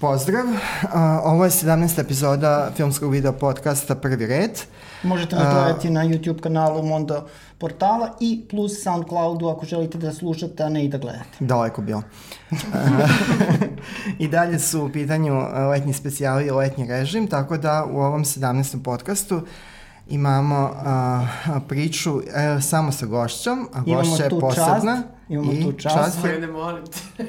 Pozdrav, ovo je 17. epizoda filmskog video podcasta Prvi red. Možete nas gledati na YouTube kanalu Mondo portala i plus Soundcloudu ako želite da slušate, a ne i da gledate. Daleko bilo. I dalje su u pitanju letnji specijali i letnji režim, tako da u ovom 17. podcastu imamo a, priču e, samo sa gošćom, a gošća je posebna. Čast, imamo tu čast. čast je... ne molim te.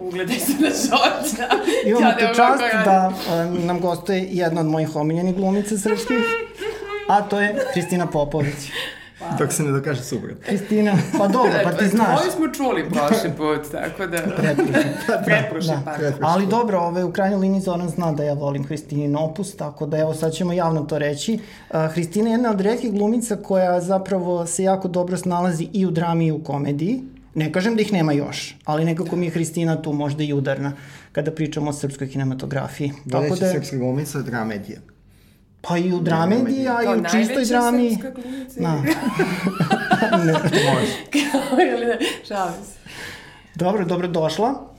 Ugledaj se na Žorđa. Imamo ja tu čast da uh, nam gostuje jedna od mojih omiljenih glumica srpskih, a to je Kristina Popović. Pa. Dok se ne dokaže super. Kristina, pa dobro, pa ti znaš. Ovo smo čuli prošli put, tako da... Pretprošli. Pretprošli, da. pa. Ali dobro, ove, u krajnjoj liniji Zoran zna da ja volim Hristinin opus, tako da evo sad ćemo javno to reći. Uh, Hristina je jedna od redkih glumica koja zapravo se jako dobro snalazi i u drami i u komediji. Ne kažem da ih nema još, ali nekako mi je Hristina tu možda i udarna kada pričamo o srpskoj kinematografiji. Tako da je srpska glumica dramedija. Pa i u dramediji, a i u čistoj drami. Kao najveća srpska glumica. Da. ne, može. Kao ili ne, šalim se. Dobro, dobro došla.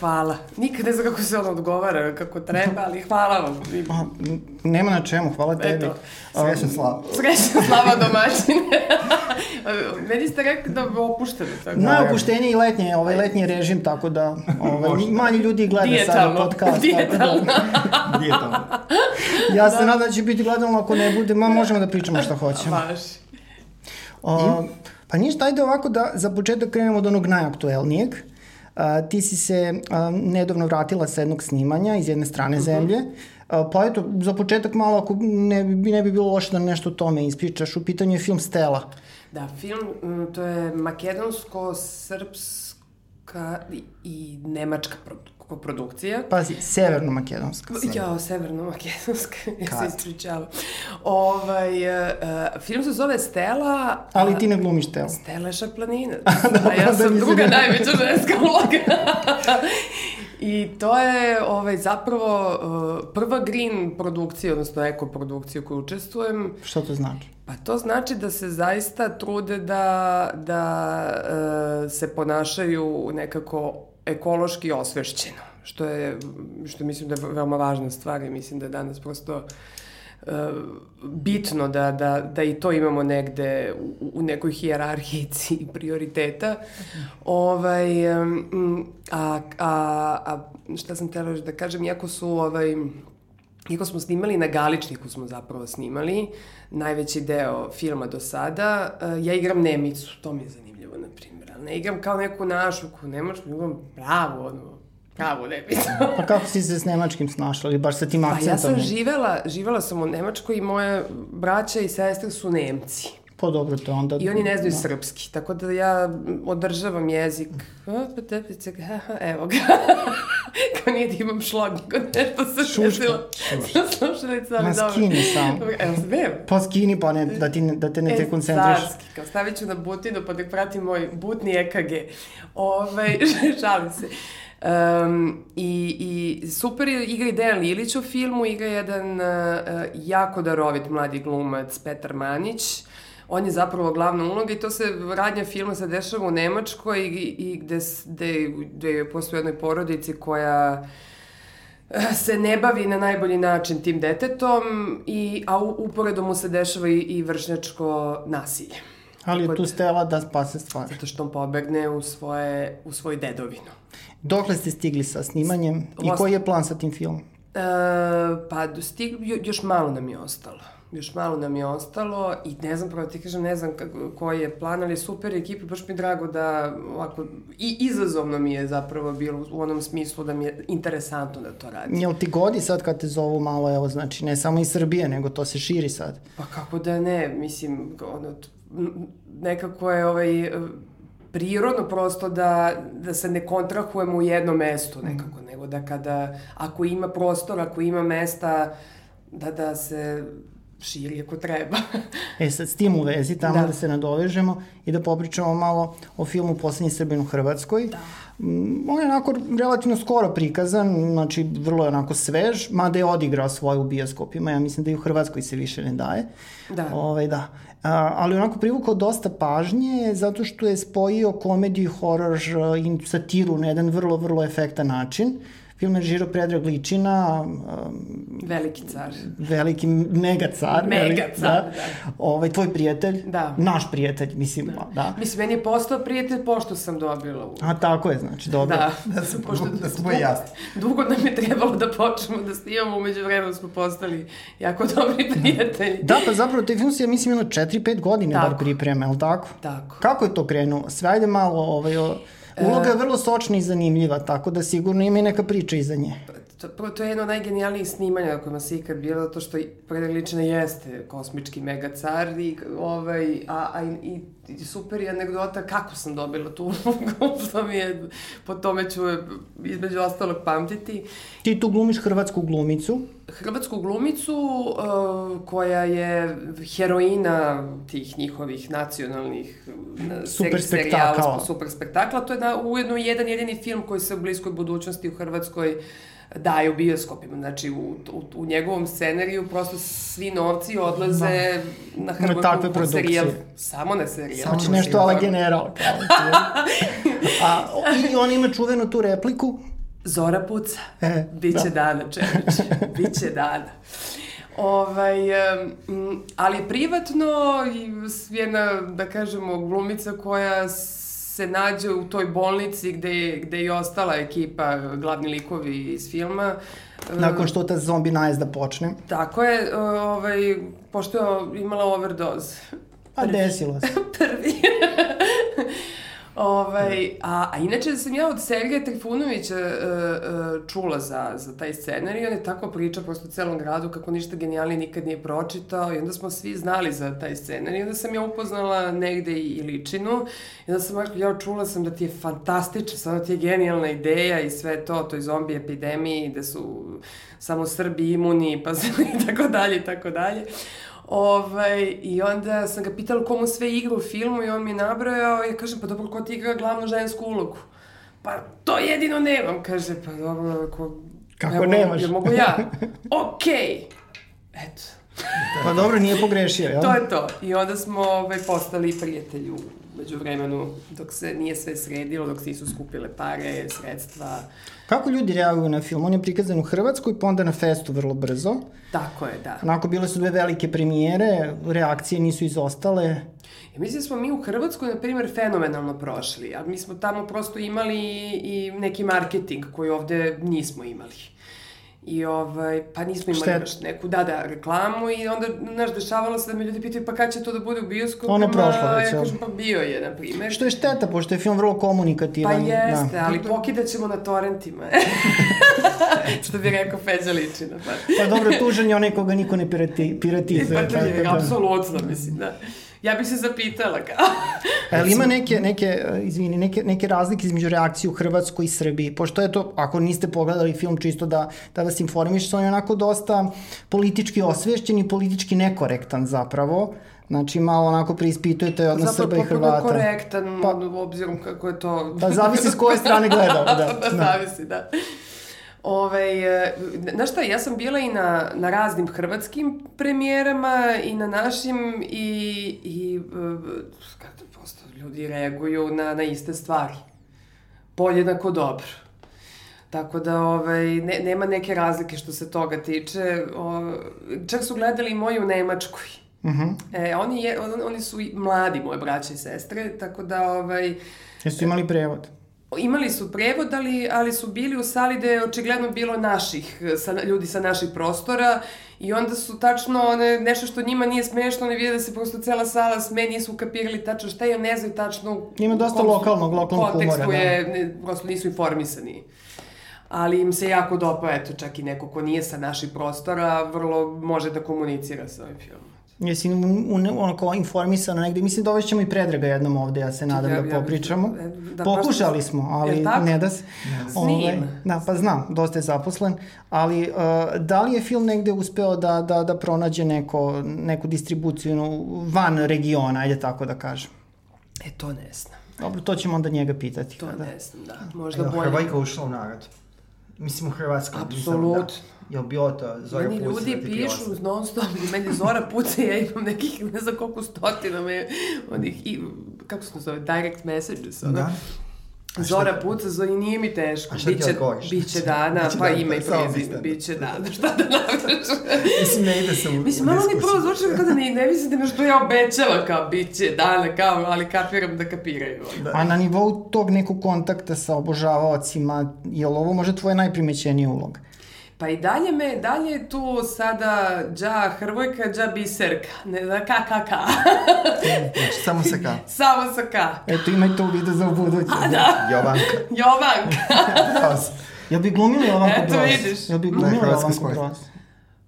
Hvala. Nikad ne znam kako se ono odgovara, kako treba, ali hvala vam. Pa, nema na čemu, hvala tebi. Eto. Srećna slava. Srećna slava domaćine. Meni ste rekli da opušteno. Tako. Najopušteniji i letnje, ovaj letnji režim, tako da ovaj, manje ljudi gleda sada podcast. Dijetalno. Da, ja se da. nadam da će biti gledano, ako ne bude, ma možemo da pričamo šta hoćemo. Baš. O, pa ništa, ajde ovako da za početak krenemo od onog najaktuelnijeg. Ti si se a, nedavno vratila sa jednog snimanja iz jedne strane uh mhm. -huh. zemlje. A, pa eto, za početak malo, ako ne, ne bi bilo loše da nešto o tome ispričaš, u pitanju je film Stela. Da, film, to je makedonsko-srpska i, i nemačka koprodukcija. Pazi, severno-makedonska. Ja, severno-makedonska, ja se ispričavam. Ovaj, uh, film se zove Stela... Ali ti ne glumiš Stela. Stela je šarplanina. a ja sam druga najveća ženska uloga. I to je ovaj, zapravo uh, prva green produkcija, odnosno eko produkcija u kojoj učestvujem. Što to znači? Pa to znači da se zaista trude da, da uh, se ponašaju nekako ekološki osvešćeno, što je, što mislim da je veoma važna stvar i mislim da je danas prosto uh, bitno da, da, da i to imamo negde u, u nekoj hijerarhiji prioriteta. Ovaj, a, a, a šta sam tela da kažem, iako su ovaj, Iako smo snimali na Galičniku smo zapravo snimali, najveći deo filma do sada, uh, ja igram Nemicu, to mi je zanimljivo, na primjer ne igram kao neku našu, ko nemačku, igram pravo, ono, pravo nebicu. pa kako si se s nemačkim snašla ili baš sa tim akcentom? Pa ja sam živela, živela sam u Nemačkoj i moje braća i sestre su Nemci. Pa dobro, to onda... I oni ne znaju da. srpski, tako da ja održavam jezik. Evo ga. Kao nije da imam šlag, nego nešto se desilo. Šuška. Slušalica, ali dobro. Ma skini sam. Evo, smem. Pa skini, pa ne, da, ti, da te ne te koncentriš. E, carski, kao stavit ću na butinu, pa da prati moj butni EKG. Ove, ovaj, šalim se. Um, i, I super je, igra i Dejan Lilić u filmu, igra jedan uh, jako darovit mladi glumac Petar Manić on je zapravo glavna uloga i to se, radnja filma se dešava u Nemačkoj i, i gde, gde, gde postoje jednoj porodici koja eh, se ne bavi na najbolji način tim detetom, i, a uporedo mu se dešava i, i vršnjačko nasilje. Ali je tu stela da spase stvar. Zato što on pobegne u, svoje, u svoju dedovinu. Dokle ste stigli sa snimanjem i koji je plan sa tim filmom? E, pa, stig, još malo nam je ostalo još malo nam je ostalo i ne znam, pravo ti kažem, ne znam koji je plan, ali super ekipa, baš mi je drago da ovako, i izazovno mi je zapravo bilo u onom smislu da mi je interesantno da to radim. Jel ti godi sad kad te zovu malo, evo, znači, ne samo iz Srbije, nego to se širi sad? Pa kako da ne, mislim, ono, nekako je ovaj, prirodno prosto da, da se ne kontrahujemo u jednom mestu nekako, mm. nego da kada, ako ima prostor, ako ima mesta, da, da se širi ako treba. e sad, s tim u vezi, tamo da. da se nadovežemo i da popričamo malo o filmu Poslednji Srbin u Hrvatskoj. Da. Mm, on je onako relativno skoro prikazan, znači vrlo je onako svež, mada je odigrao svoje u bioskopima, ja mislim da i u Hrvatskoj se više ne daje. Da. Ove, ovaj, da. A, ali onako privukao dosta pažnje zato što je spojio komediju, horor i satiru na jedan vrlo, vrlo efektan način. Film je režirao Predrag Ličina. Um, veliki car. Veliki mega car. Mega car, da. da. Ovaj, tvoj prijatelj. Da. Naš prijatelj, mislim. Da. da. Mislim, meni je postao prijatelj pošto sam dobila u... A tako je, znači, dobro. Da, da, sam, pošto, da smo dugo, jasni. Dugo nam je trebalo da počnemo da snimamo, umeđu vremenu smo postali jako dobri prijatelji. Da, pa zapravo te film se, ja mislim, jedno 4-5 godine bar pripreme, ali tako? Tako. Kako je to krenulo? Sve ajde malo, ovaj, o, uloga je vrlo sočna i zanimljiva, tako da sigurno ima i neka priča iza nje. To, prvo, to je jedno od najgenijalnijih snimanja na kojima se ikad bilo, zato što Predrag jeste kosmički megacar, i, ovaj, a, a i, i super je anegdota kako sam dobila tu ulogu, što mi je, po tome ću između ostalog pamtiti. Ti tu glumiš hrvatsku glumicu? Hrvatsku glumicu uh, koja je heroina tih njihovih nacionalnih uh, super spektakla. Super spektakla. To je na, ujedno jedan jedini film koji se u bliskoj budućnosti u Hrvatskoj daje u bioskopima. Znači, u, u, u njegovom scenariju prosto svi novci odlaze da. na Hrvatsku na serijal. Samo na serijal. Znači nešto ala general. A, I on ima čuvenu tu repliku. Zora puca. E, Biće da. dana, Čević. Biće dana. Ovaj, ali privatno jedna, da kažemo, glumica koja se nađe u toj bolnici gde je, gde je ostala ekipa, glavni likovi iz filma. Nakon što ta zombi najezda počne. Tako je, ovaj, pošto je imala overdose. Pa desilo se. Prvi. Ovaj, a, a inače sam ja od Sergeja Trifunovića uh, uh, čula za, za taj scenarij, on je tako priča prosto celom gradu kako ništa genijalnije nikad nije pročitao i onda smo svi znali za taj scenarij. I onda sam ja upoznala negde i, i ličinu i onda sam rekla, ja čula sam da ti je fantastično, sada da ti je genijalna ideja i sve to, toj zombi epidemiji, da su samo Srbi imuni, pa i tako dalje i tako dalje. Ovaj, I onda sam ga pitala komu sve igra u filmu i on mi je nabrojao i ja kažem, pa dobro, ko ti igra glavnu žensku ulogu? Pa to jedino nemam, kaže, pa dobro, ko... Kako evo, nemaš? Ja mogu ja? Okej. Okay. Eto. Pa dobro, nije pogrešio, jel? to je to. I onda smo ovaj, postali prijatelji u među vremenu, dok se nije sve sredilo, dok se nisu skupile pare, sredstva. Kako ljudi reaguju na film? On je prikazan u Hrvatskoj, pa onda na festu vrlo brzo. Tako je, da. Onako, bile su dve velike premijere, reakcije nisu izostale. Ja mislim da smo mi u Hrvatskoj, na primjer, fenomenalno prošli, a mi smo tamo prosto imali i neki marketing koji ovde nismo imali. I ovaj, pa nismo imali baš neku, da, da, reklamu i onda, znaš, dešavalo se da me ljudi pitaju pa kad će to da bude u bioskopu? Ono prošlo već. Ja kažem pa bio je, na primjer. Što je šteta, pošto je film vrlo komunikativan. Pa jeste, da. ali pokidat ćemo na torrentima. Što bi rekao Feđa Ličina. Pa, pa dobro, tužan je onaj koga niko ne pirati, piratizuje. pa to je, da. apsolutno, mislim, da. Ja bih se zapitala kao... Ali ima neke, neke, izvini, neke, neke razlike između reakcije u Hrvatskoj i Srbiji, pošto je to, ako niste pogledali film čisto da, da vas informiš, on je onako dosta politički osvešćen i politički nekorektan zapravo. Znači, malo onako preispitujete odnos Srba i Hrvata. Zapravo korektan, pa, obzirom kako je to... Pa zavisi s koje strane gledao, da. da, da. Zavisi, da. Ove, znaš šta, ja sam bila i na, na raznim hrvatskim premijerama i na našim i, i kada prosto ljudi reaguju na, na iste stvari. Podjednako dobro. Tako da ovaj, ne, nema neke razlike što se toga tiče. O, čak su gledali i moji u Nemačkoj. Mhm. -huh. e, oni, je, on, oni su mladi, moje braće i sestre, tako da... Ovaj, Jesu imali prevod? Imali su prevod, ali, ali su bili u sali gde je očigledno bilo naših, sa, ljudi sa naših prostora i onda su tačno one, nešto što njima nije smešno, ne vide da se prosto cela sala sme, nisu ukapirali tačno šta je, ne znaju tačno... Ima dosta lokalnog, lokalnog humora, da. je, ne, prosto nisu informisani. Ali im se jako dopa, eto, čak i neko ko nije sa naših prostora, vrlo može da komunicira sa ovim filmom. Jesi onako informisana negde, mislim dovešćemo i Predraga jednom ovde, ja se nadam ja, da popričamo. Ja, da, Pokušali smo, ali ne da se. Yes. Ovaj, da, pa znam, dosta je zaposlen, ali uh, da li je film negde uspeo da, da, da pronađe neko, neku distribuciju van regiona, ajde tako da kažem? E, to ne znam. Dobro, to ćemo onda njega pitati. To kada. ne znam, da. Možda bolje. Hrvajka ušla u narod. Mislim u Hrvatskoj. Apsolutno. Da. Jel bio to Zora meni ljudi pišu non stop, meni Zora Puca, ja imam nekih, ne znam koliko stotina me, onih, i, kako se to zove, direct messages, ono. Da. Zora puca, Zora nije mi teško. A šta ti biće, odgovoriš? biće dana, Biće pa dana, ima i prezime, biće dana. Šta da napraviš? Mislim, ne ide se u Mislim, malo mi prvo zvuči kao da ne, ne mislite me što ja obećava kao biće dana, kao, ali kapiram da kapiraju. Da. A na nivou tog nekog kontakta sa obožavaocima, je li ovo možda tvoja najprimećenija uloga? Pa i dalje me, dalje je tu sada dža Hrvojka, dža Biserka, ne znam, ka, ka, ka. Znači, samo sa ka. Samo sa ka. Eto, imaj to u vidu za ubuduće. Da, Jovanka. Jovanka. Pas. Jel bi glumili Jovanku Eto, Broz? vidiš. Jel bi Na glumili hrvatskom Jovanku. Broz?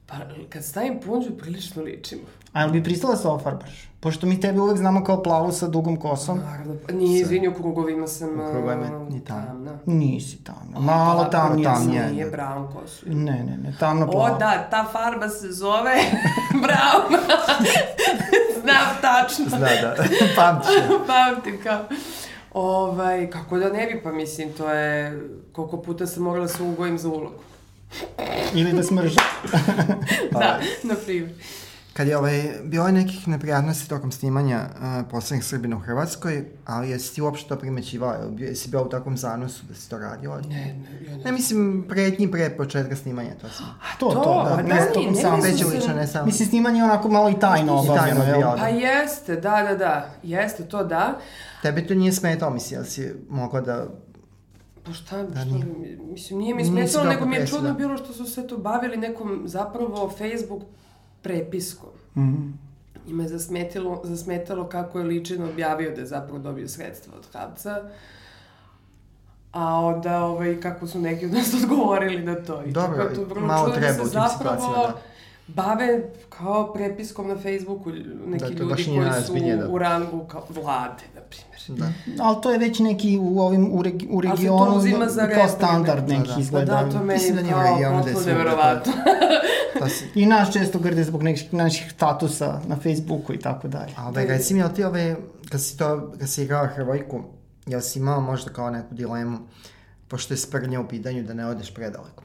Pa, kad stavim punđu, prilično ličimo. A jel bi pristala se ofarbaš? Pošto mi tebe uvek znamo kao plavu sa dugom kosom. Naravno, pa nije, izvini, u krugovima sam... U krugovima a, ni tamna. tamna. Nisi tamna. Malo Pa, tamnija. tamnija. si. Nije brown kosu. Ne, ne, ne, tamno O, plava. da, ta farba se zove brown. Znam tačno. Zna da. Pamtiš. Pamtim kao. Ovaj, kako da ne bi, pa mislim, to je... Koliko puta sam morala se ugojim za ulogu. Ili da smrži. Da, na primjer. Kad je ovaj, bilo je nekih neprijatnosti tokom snimanja uh, poslednjih Srbina u Hrvatskoj, ali jesi ti uopšte to primećivala? Jesi bio u takvom zanosu da si to radila? Ne, ne, ne. Ne mislim pretnji pre početka snimanja, to sam. To, to, To, da. pa Ne, da, tokom ne samo. mislim Veće se- lično, ne samo. Mislim, snimanje je onako malo i tajno I tajno obavljeno, jel? Pa jeste, da, da, da. Jeste, to da. Tebe to nije smetalo, mislim, jel si mogla da... Pa šta, šta nije. mislim, nije mi smetalo, nego mi je čudno bilo što su se to bavili nekom zapravo Facebook prepiskom. Mhm. Ima je zasmetilo, zasmetalo kako je Ličin objavio da je zapravo dobio sredstva od Habca. A onda, ovaj, kako su neki od nas odgovorili na to. I Dobro, tako to vrlo malo treba da u tim situacijama, da. bave kao prepiskom na Facebooku neki Da, ljudi koji su da. u rangu kao vlade, na primjer. Da. Ali to je već neki u ovim u, regi, u Ali se to regionu uzima za kao standard Da, neki da. Pa izgleda. da, to meni Mislim da nije kao regionu da je potpuno. To si... I nas često grde zbog nekih naših statusa na Facebooku i tako dalje. A ove, reci mi, jel ti ove, kad si to, kad si igrala Hrvojku, jel si imala možda kao neku dilemu, pošto je sprnja u pitanju da ne odeš predaleko?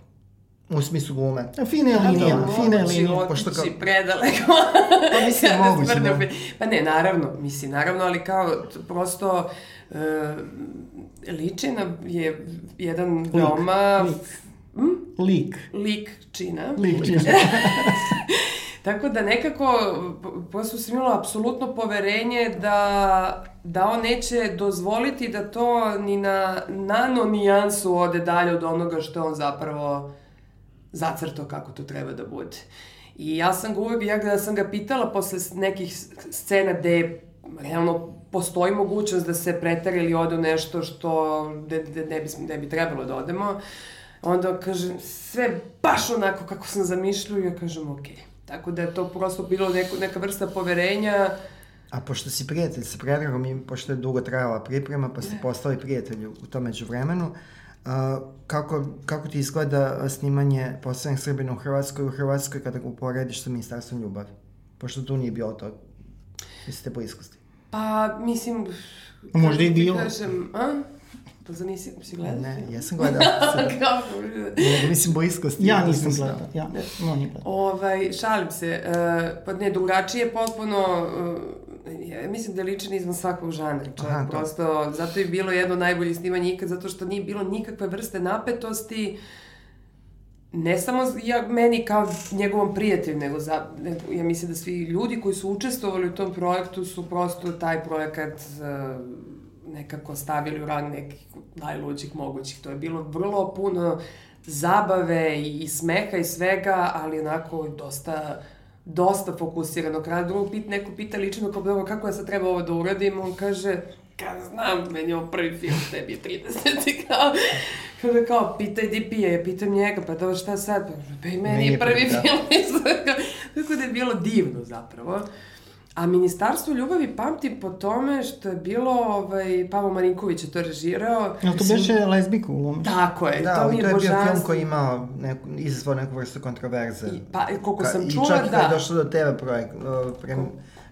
U smislu glume. Fine linije, Kako fine linije. pošto kao- predaleko. Pa mislim, Da moguće, da. opet. Pa ne, naravno, mislim, naravno, ali kao, prosto, e, Ličina je jedan veoma lik. Lik. lik čina. Lik čina. Tako da nekako, p- prosto sam imala apsolutno poverenje da, da on neće dozvoliti da to ni na nano nijansu ode dalje od onoga što on zapravo zacrtao kako to treba da bude. I ja sam ga uvek, ja ga sam ga pitala posle nekih scena gde realno postoji mogućnost da se pretara ili ode u nešto što gde, gde ne, bi, ne bi trebalo da odemo. Onda kaže, sve baš onako kako sam zamišljao i ja kažem, okej. Tako da je to prosto bilo neko, neka vrsta poverenja. A pošto si prijatelj sa Predragom i pošto je dugo trajala priprema, pa ste postali prijatelji u tom međuvremenu, a, kako, kako ti izgleda snimanje poslednjeg Srbina u Hrvatskoj u Hrvatskoj kada ga uporediš sa Ministarstvom ljubavi? Pošto tu nije bilo to. Vi ste bliskosti. Pa, mislim... Možda i bilo. Kažem, a? Pa za nisi, si gledao? Ne, ja sam gledao. Kako? Nego mislim bliskosti. Ja nisam gledao. Ja, no, nije gledao. Ovaj, šalim se, uh, pa ne, drugačije je potpuno, uh, ja mislim da je ličan izvan svakog žanra, čovjek, Aha, to. prosto, zato je bilo jedno od najboljih snimanja ikad, zato što nije bilo nikakve vrste napetosti, ne samo ja, meni kao njegovom prijatelju, nego, za, nego ja mislim da svi ljudi koji su učestvovali u tom projektu su prosto taj projekat uh, nekako stavili u rang nekih najluđih mogućih. To je bilo vrlo puno zabave i, i smeha i svega, ali onako dosta dosta fokusirano. Kada drugog pit, neko pita lično kao, dobro, kako ja sad treba ovo da uradim, on kaže, ka znam, meni je ovo prvi film, tebi je 30, i kao, kada kao, pitaj DP-a, ja pitam njega, pa dobro, šta sad? Pa, pa i meni je prvi prvi, da. film, tako da je bilo divno zapravo. A Ministarstvo ljubavi pamtim po tome što je bilo, ovaj, Pavo Marinković je to režirao. Jel to beše lezbika u? Tako je, Da, to ali mi to je je bio film božanstvo. koji je imao neku, izazvao neku vrstu kontroverze. I, pa, koliko sam čula, čak i je da. došlo do TV projekt, uh, prem,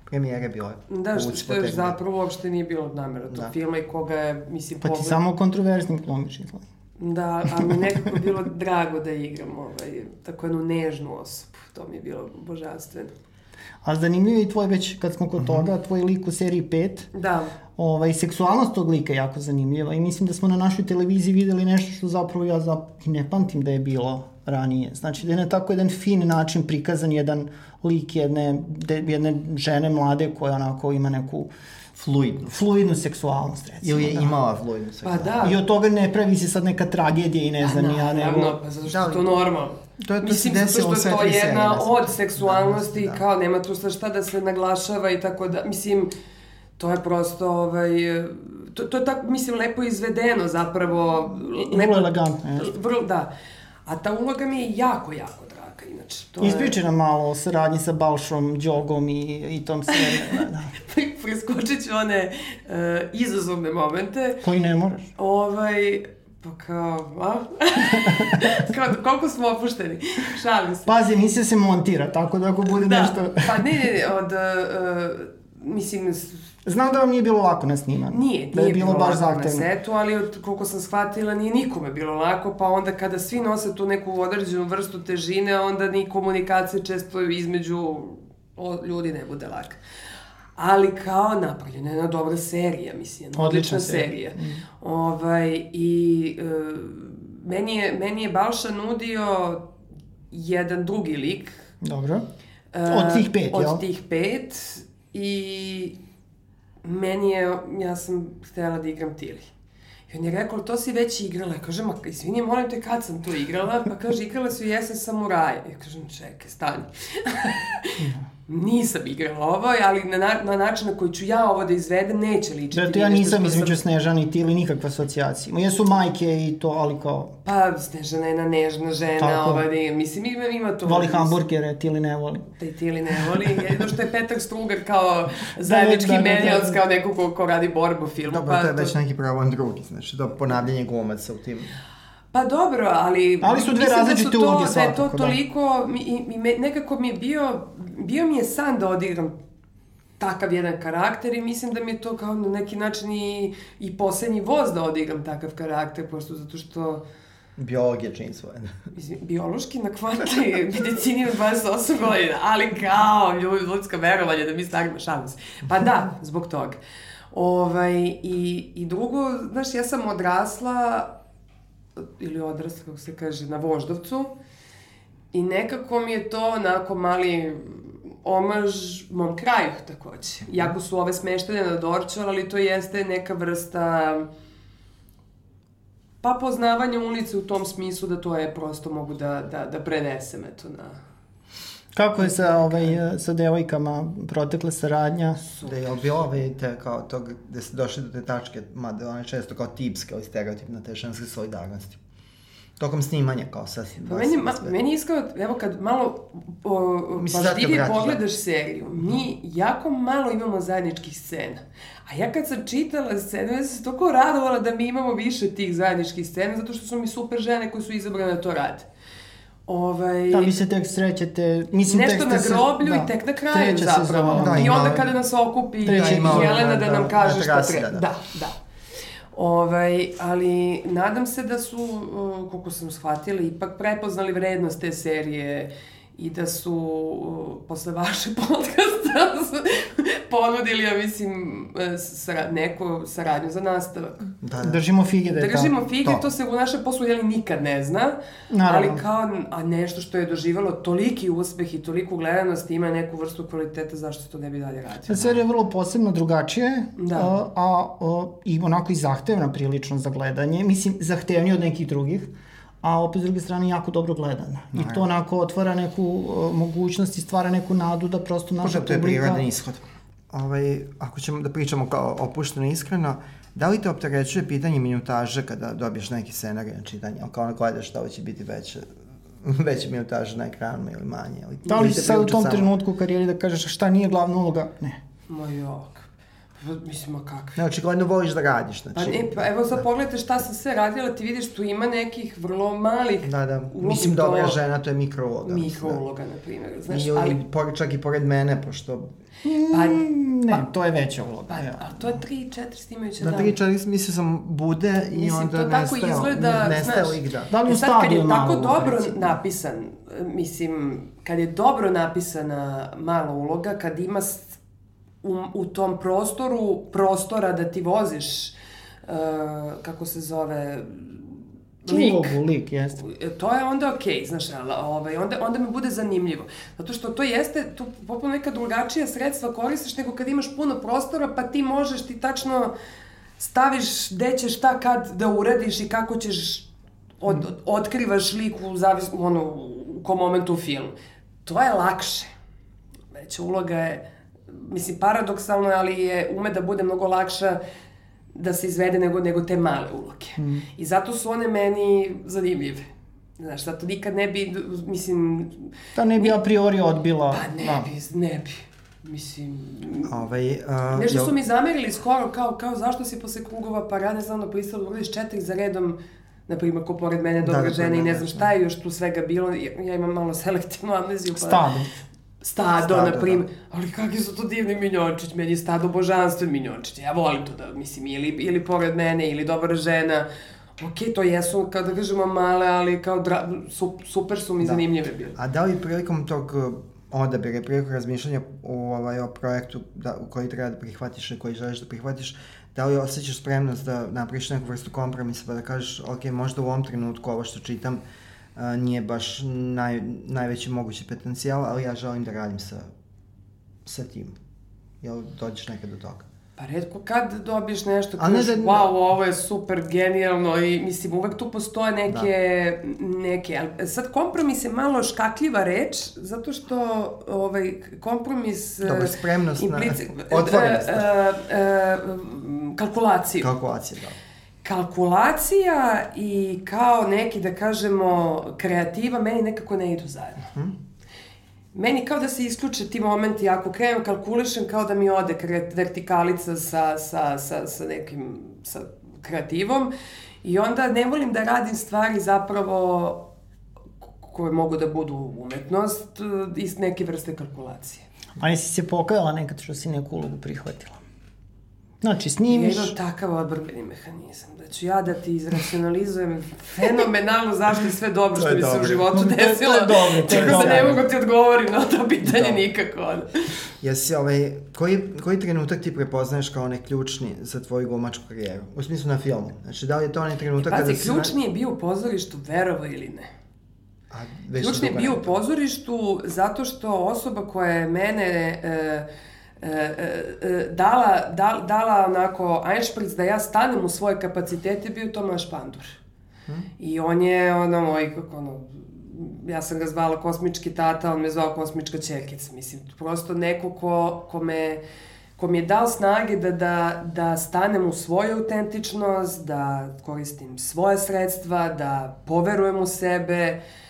premijere bile. Da, što, što je zapravo uopšte nije bilo namera tog Da. filma i koga je, mislim, Pa ti pogled- samo kontroverznim glumiš izgleda. Da, a mi je nekako bilo drago da igram ovaj, tako jednu nežnu osobu. To mi je bilo božanstveno. A zanimljivo je i tvoj već, kad smo kod mm -hmm. toga, tvoj lik u seriji 5. Da. Ovaj, seksualnost tog lika je jako zanimljiva i mislim da smo na našoj televiziji videli nešto što zapravo ja zap... ne pamtim da je bilo ranije. Znači da je na tako jedan fin način prikazan jedan lik jedne, de, jedne žene mlade koja onako ima neku fluidnu. Fluidnu seksualnost, recimo. Ili je da. imala fluidnu seksualnost. Pa da. I od toga ne pravi se sad neka tragedija i ne znam ja, ja, nego... Naravno, pa zato što je to normalno. To je to Mislim, se desilo je to sve tri jedna serije, od seksualnosti, da, da. kao nema tu sa šta da se naglašava i tako da, mislim, to je prosto, ovaj, to, to je tako, mislim, lepo izvedeno zapravo. Vrlo elegantno, jeste. Vrlo, da. A ta uloga mi je jako, jako draga, inače. To Ispričaj nam malo o saradnji sa Balšom, Đogom i, i tom serijom. da. Preskočit ću one uh, izazovne momente. Koji ne moraš. Ovaj, pa kao, a? kao, koliko smo opušteni. Šalim se. Pazi, emisija se montira, tako da ako bude Da, nešto... pa ne, ne, ne, od, uh, mislim, Znam da vam nije bilo lako na snimanju. Nije, da je nije bilo, bilo, baš lako na zahtevno. setu, ali od, koliko sam shvatila nije nikome bilo lako, pa onda kada svi nose tu neku određenu vrstu težine, onda ni komunikacija često između ljudi ne bude laka. Ali kao napravljena je jedna dobra serija, mislim, jedna Odlična odlična serija. serija. Ovaj, I e, meni, je, meni je Balša nudio jedan drugi lik, Dobro. E, Od tih pet, od jel? tih pet i meni je, ja sam htjela da igram Tili. I on je rekao, to si već igrala. Ja kažem, izvini, molim te, kad sam to igrala? Pa kaže, igrala su Jesen samuraja. Ja kažem, čekaj, stani. Nisam igrala ovo, ali na, na, na način na koji ću ja ovo da izvedem, neće ličiti. Da, to ja nisam između sam- Snežana i Tili nikakva asocijacija. Ma jesu majke i to, ali kao... Pa, Snežana je jedna nežna žena, Tako. ova, ne, mislim, ima, ima to. Voli hamburgere, Tili ne voli. Taj Tili ne voli, jedino što je Petar Strugar kao zajednički da, da, da, menjalac, da. kao neko ko, ko radi borbu filmu. Dobro, to je već neki problem drugi, znači to ponavljanje glumaca u tim... Pa dobro, ali... Ali su dve različite da to, uloge Da je to svakako, da. toliko... Mi, i, i me, nekako mi je bio... Bio mi je san da odigram takav jedan karakter i mislim da mi je to kao na neki način i, i poslednji voz da odigram takav karakter, prosto zato što Biolog je čin svoje. mislim, biološki na kvantnoj medicini od 28 godina, ali kao ljud, ljudska verovanja da mi starimo šalim se. Pa da, zbog toga. Ovaj, i, I drugo, znaš, ja sam odrasla, ili odrasla, kako se kaže, na Voždovcu, i nekako mi je to onako mali omaž mom kraju takođe. Iako su ove smeštene na Dorčar, ali to jeste neka vrsta pa poznavanje ulice u tom smislu da to je prosto mogu da, da, da prenesem eto na... Kako je sa, ovaj, sa devojkama protekla saradnja? Da je bilo, vidite, kao tog, gde ste došli do te tačke, mada one često kao tipske ili stereotipne te ženske solidarnosti. Tokom snimanja, kao sa... Pa meni, ma, meni je iskreno, evo kad malo o, pažljivije da. pogledaš seriju, mi jako malo imamo zajedničkih scena. A ja kad sam čitala scenu, ja sam se toliko radovala da mi imamo više tih zajedničkih scena, zato što su mi super žene koje su izabrane da to rade. Ovaj, Da, vi se tek srećete, mislim Nešto tek na ste se- groblju da, i tek na kraju treća zapravo. sezona. Da, I onda kada nas okupi i ima Jelena ona, da, da, nam kaže šta treba. da, Da, da. da. Ovaj, ali nadam se da su, uh, koliko sam shvatila, ipak prepoznali vrednost te serije i da su uh, posle vaše podcasta ponudili, ja mislim, eh, sara, neku saradnju za nastavak. Da, da. Držimo fige da je Držimo tako. fige, to. to. se u našem poslu jeli nikad ne zna, Naravno. ali kao a nešto što je doživalo toliki uspeh i toliku gledanost ima neku vrstu kvaliteta, zašto se to ne bi dalje radio? Serija je vrlo posebno drugačije, Da. a, a, a i onako i zahtevna prilično za gledanje. Mislim, zahtevnije od nekih drugih, a opet s druge strane jako dobro gledana. I to onako otvara neku a, mogućnost i stvara neku nadu da prosto naša Možda to je publika... prirodan ishod. Ovaj, ako ćemo da pričamo kao opušteno i iskreno, da li te opterećuje pitanje minutaže kada dobiješ neki scenarij na čitanje? Ali kao ono gledaš da li će biti veće, veće minutaže na ekranu ili manje? Ili, Da li si te sad u tom samo? trenutku u karijeri da kažeš šta nije glavna uloga? Ne. Moj jok. Pa, mislim, a kakvi? Ne, očigledno voliš da radiš, znači... Pa ne, pa evo sad da. pogledajte šta sam sve radila, ti vidiš tu ima nekih vrlo malih Da, da, mislim to... dobra žena, to je mikrouloga. Mikrouloga, da. na primjer, znaš, I, ali... Pored, čak i pored mene, pošto... Pa, ne, pa, to je veća uloga. Pa, a to je 3-4 snimajuće da. Da, 3-4 mislio sam bude i mislim, onda to tako nestao, izgleda, nestaje lik, da. Da li u e sad, kad je tako dobro napisan, mislim, kad je dobro napisana mala uloga, kad ima u, u tom prostoru prostora da ti voziš uh, kako se zove lik. Ulogu, lik, jeste. To je onda okej, okay, znaš, ovaj, onda, onda mi bude zanimljivo. Zato što to jeste, tu popolno neka drugačija sredstva koristiš nego kad imaš puno prostora, pa ti možeš, ti tačno staviš gde ćeš šta kad da uradiš i kako ćeš od, od, otkrivaš lik u, zavis, ono, u kom momentu u filmu. To je lakše. Veća uloga je mislim, paradoksalno, ali je ume da bude mnogo lakša da se izvede nego, nego te male uloge. Mm. I zato su one meni zanimljive. Znaš, zato nikad ne bi, mislim... Da ne bi a priori odbila. Pa ne da. bi, ne bi. Mislim... Ovaj, uh, nešto su mi zamerili skoro, kao, kao zašto si posle krugova parade znam da pristalo da uradiš četiri za redom na primjer, ko pored mene dobra da, da žena da, i ne znam šta je još tu svega bilo, ja imam malo selektivnu amneziju. Pa, Stado stado, stado na primjer. Da. Ali kakvi su to divni minjončić, meni je stado božanstven minjončić. Ja volim to da, mislim, ili, ili pored mene, ili dobra žena. Ok, to jesu, kao da kažemo, male, ali kao dra, su, super su mi da. zanimljive bile. A da li prilikom tog uh, odabira, prilikom razmišljanja u, ovaj, o projektu da, u koji treba da prihvatiš i koji želiš da prihvatiš, da li osjećaš spremnost da napriš neku vrstu kompromisa pa da kažeš, ok, možda u ovom trenutku ovo što čitam uh, nije baš naj, najveći mogući potencijal, ali ja želim da radim sa, sa tim. Jel dođeš nekad do toga? Pa redko kad dobiješ nešto kažeš, da, wow, ovo je super, genijalno i mislim, uvek tu postoje neke, da. neke, ali sad kompromis je malo škakljiva reč, zato što ovaj, kompromis... Dobro, spremnost implici, na otvorenost. Uh, uh, uh, kalkulaciju. Kalkulaciju, da kalkulacija i kao neki, da kažemo, kreativa, meni nekako ne idu zajedno. Hmm. Meni kao da se isključe ti momenti, ako krenem kalkulišem, kao da mi ode vertikalica sa, sa, sa, sa nekim, sa kreativom i onda ne volim da radim stvari zapravo koje mogu da budu umetnost iz neke vrste kalkulacije. A nisi se pokajala nekad što si neku ulogu prihvatila? Znači, snimiš... Ja imam takav odbrbeni mehanizam, da ću ja da ti izracionalizujem fenomenalno zašto je sve dobro što mi se u životu desilo. To je dobro, to je dobro. da ne mogu ti odgovorim na to pitanje dobro. nikako. Jesi, ovaj, koji, koji trenutak ti prepoznaješ kao onaj ključni za tvoju glumačku karijeru? U smislu na filmu. Znači, da li je to onaj trenutak Pazi, kada si... Ključni je bio u pozorištu, verovo ili ne. A, ključni je bio u pozorištu zato što osoba koja je mene... E, dala, dala, dala onako Einspritz da ja stanem u svoje kapacitete bio Tomaš Pandur. Hmm. I on je ono moj, kako ono, ja sam ga zvala kosmički tata, on me zvao kosmička čekica. Mislim, prosto neko ko, ko me ko mi je dao snage da, da, da stanem u svoju autentičnost, da koristim svoje sredstva, da poverujem u sebe, uh,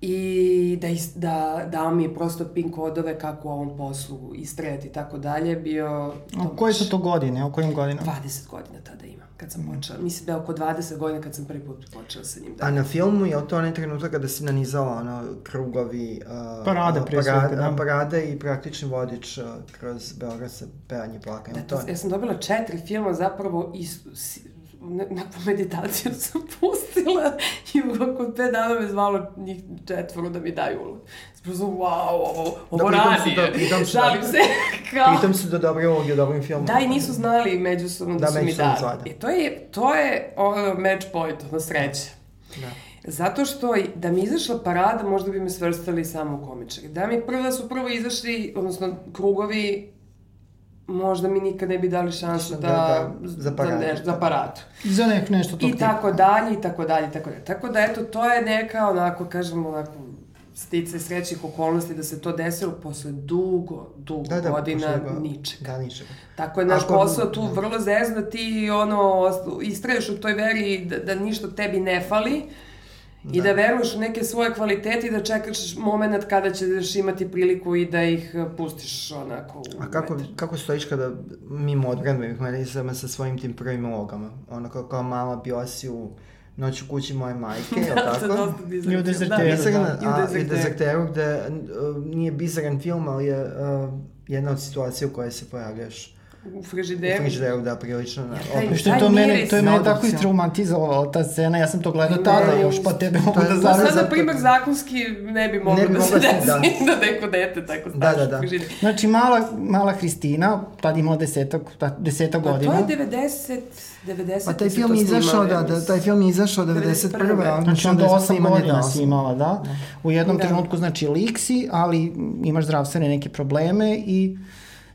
i da, is, da dao mi prosto pin kodove kako u ovom poslu istrajati i tako dalje, bio... A koje su to godine, o kojim godinama? 20 godina tada imam, kad sam počela. Mislim da je oko 20 godina kad sam prvi put počela sa njim. Da. A na filmu je to onaj trenutak kada si nanizala ono, krugovi... Uh, parade, prije parade, da. Parade i praktični vodič uh, kroz Beograd sa pevanje plakanje. Da, to, ja sam dobila četiri filma zapravo iz, neku meditaciju sam pustila i oko pet dana me zvalo njih četvoro da mi daju ulog. Sprosto, wow, ovo, ovo da, radi. Da, pitam se, da, se. Kao... Pitam se da dobre uloge u dobrim filmom. Da, i nisu znali međusobno da, da su mi dali. E, to je, to je ono, match point, ono sreće. Da. Zato što da mi izašla parada, možda bi me svrstali samo u komičari. Da mi prvo da su prvo izašli, odnosno krugovi možda mi nikad ne bi dali šansu da, da, da za, paradu. za, neš, za paradu. Za nek nešto tog I tako dalje, i tako dalje, i tako dalje. Tako da, eto, to je neka, onako, kažemo, onako, stice srećnih okolnosti da se to desilo posle dugo, dugo da, da, godina ga, ničega. Da, ničega. Tako je naš Ako, posao tu da. vrlo zezno, ti ono, istraješ u toj veri da, da ništa tebi ne fali Da. I da veruješ u neke svoje kvalitete i da čekaš moment kada ćeš imati priliku i da ih e, pustiš onako u A kako, metar. kako stojiš kada mimo odbranbenih merisama sa svojim tim prvim ulogama? Ono kao, kao mala bio si u Noć u kući moje majke, je li tako? da, to I u Dezerteru, da. Da. I u Dezerteru, gde uh, nije bizaran film, ali je uh, jedna od situacija u kojoj se pojavljaš u frižideru. U frižideru, da, prilično. Na, taj, što je to mene, to je mene tako istraumatizovalo, ta scena, ja sam to gledao tada još, pa tebe mogu da zarazam. Sad, na primer, zakonski ne bi moglo da se desi da. da neko dete tako da, da, da. Znači, mala, mala Hristina, tad imala desetak, desetak pa godina. Pa to je 90... 90. Pa taj film izašao, da, da, taj film izašao 91. Znači onda 8 godina si imala, da. U jednom da. trenutku, znači, liksi, ali imaš zdravstvene neke probleme i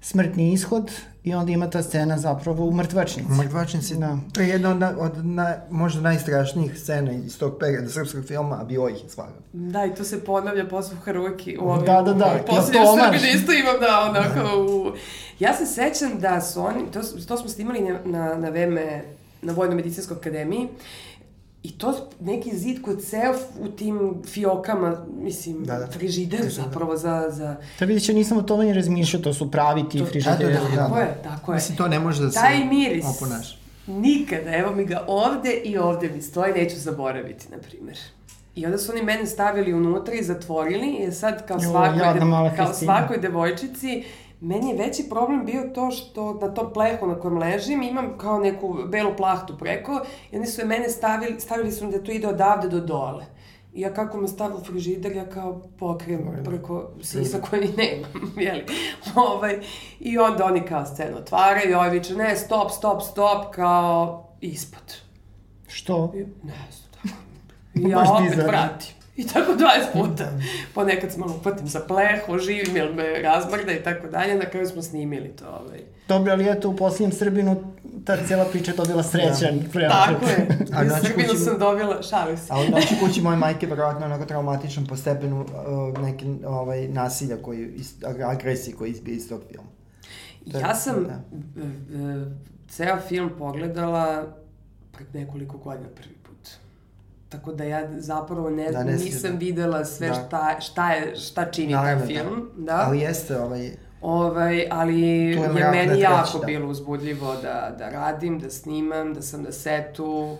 smrtni ishod i onda ima ta scena zapravo u mrtvačnici. U mrtvačnici, da. To je jedna od, na, od na, možda najstrašnijih scena iz tog perioda srpskog filma, a bio ih je svakako. Da, i to se ponavlja posle u Haruki. U ovim, da, da, da. Posljednje ja Srbi isto imam da, onako u... Ja se sećam da su oni, to, to smo snimali na, na, na vreme na Vojno-medicinskoj akademiji I to neki zid koji ceo u tim fiokama, mislim, da, da. frižider da. zapravo za... za... Da vidiš, ja nisam o tome ni razmišljao, to su pravi ti to, frižideri. Da, da, da, tako da. je, tako je. Mislim, to ne može da se Taj miris, oponaš. nikada, evo mi ga ovde i ovde mi stoji, neću zaboraviti, na primjer. I onda su oni mene stavili unutra i zatvorili, i sad kao, svakoj, jo, de, kao svakoj devojčici Meni je veći problem bio to što na tom plehu na kojem ležim imam kao neku belu plahtu preko i oni su je mene stavili, stavili su mi da to ide odavde do dole. I ja kako me stavila u frižider, ja kao pokrijem preko sisa koji nemam, jeli. ovaj, I onda oni kao scenu otvaraju i ovaj viče, ne, stop, stop, stop, kao ispod. Što? I, ne, tako. I ja opet vratim. I tako 20 puta. Ponekad se malo upatim za pleh, oživim, jel me razmrda i tako dalje. Na kraju smo snimili to. Ovaj. Dobro, ali eto, u posljednjem Srbinu ta cijela priča je dobila srećan da. Prema. Tako je. A u Srbinu kući... sam dobila, šalim se. A u noći kući moje majke verovatno onako traumatičan po stepenu uh, neke ovaj, nasilja koji, agresije koji izbije iz tog filma. To ja sam da. ceo film pogledala pred nekoliko godina prvi Tako da ja zapravo ne, da, ne nisam da. videla sve da. šta, šta, je, šta čini Naravno, taj da. film. Da. da. Ali jeste ovaj... Ovaj, ali je, je meni jako da. bilo uzbudljivo da, da radim, da snimam, da sam na setu.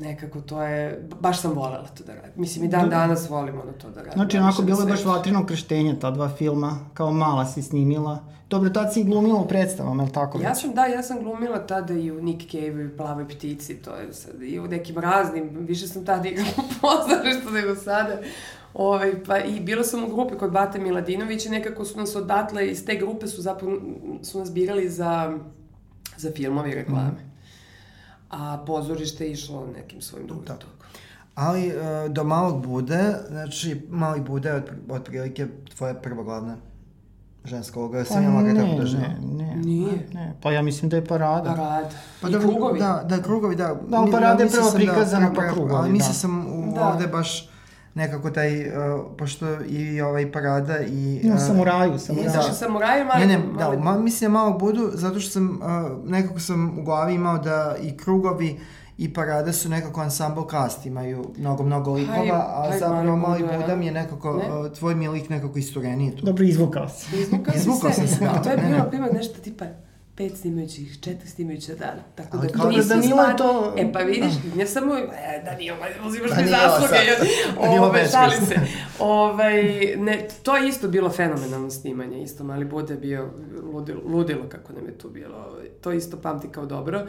Nekako to je, baš sam volela to da radim. Mislim i dan danas volim ono to da radim. Znači onako bilo je baš vatrino krštenje ta dva filma, kao mala si snimila. Dobro, tad si glumila u predstavama, je li tako? Ja sam, da, ja sam glumila tada i u Nick Cave i Plavoj ptici, to je sad, i u nekim raznim, više sam tada igrala u pozorištu nego sada. Ove, ovaj, pa i bila sam u grupi kod Bate Miladinovića, nekako su nas odatle, iz te grupe su zapravo, su nas birali za, za filmove i reklame. Mm. A pozorište je išlo nekim svojim drugim da. tokom. Ali uh, do malog bude, znači mali bude od, otprilike tvoja prva glavna ženska uloga, sam pa ja tako da žena. Ne, ne, Nije. Ne, pa ja mislim da je parada. Parada. Pa I da, krugovi. Da, da, krugovi, da. Da, parada je prvo da prikazana, da, pa krugovi, ali mislio da. sam u, da. ovde baš nekako taj, uh, pošto i ovaj parada i... Uh, no, samuraju, samuraju. Da. samuraju, ali... Ne, ne, da, ma, mislim da malo budu, zato što sam, uh, nekako sam u glavi imao da i krugovi i Parada su nekako ansambl cast, imaju mnogo, mnogo likova, a haj, zapravo Mali Buda mi je nekako, ne? tvoj mi je lik nekako istureniji tu. Dobro, izvukao si. Izvukao, izvukao sam se, da. To je bilo, primjer, nešto tipa pet snimajućih, četiri snimajuća dana. Tako da to nisam Danilo je to... E pa vidiš, ne samo, e, Danilo, uzimaš mi zasluge. Ove, šali se. Ovaj, ne, to je isto bilo fenomenalno snimanje, isto Mali Buda je bio ludilo, ludilo kako nam je tu bilo. Ovaj, to isto pamti kao dobro.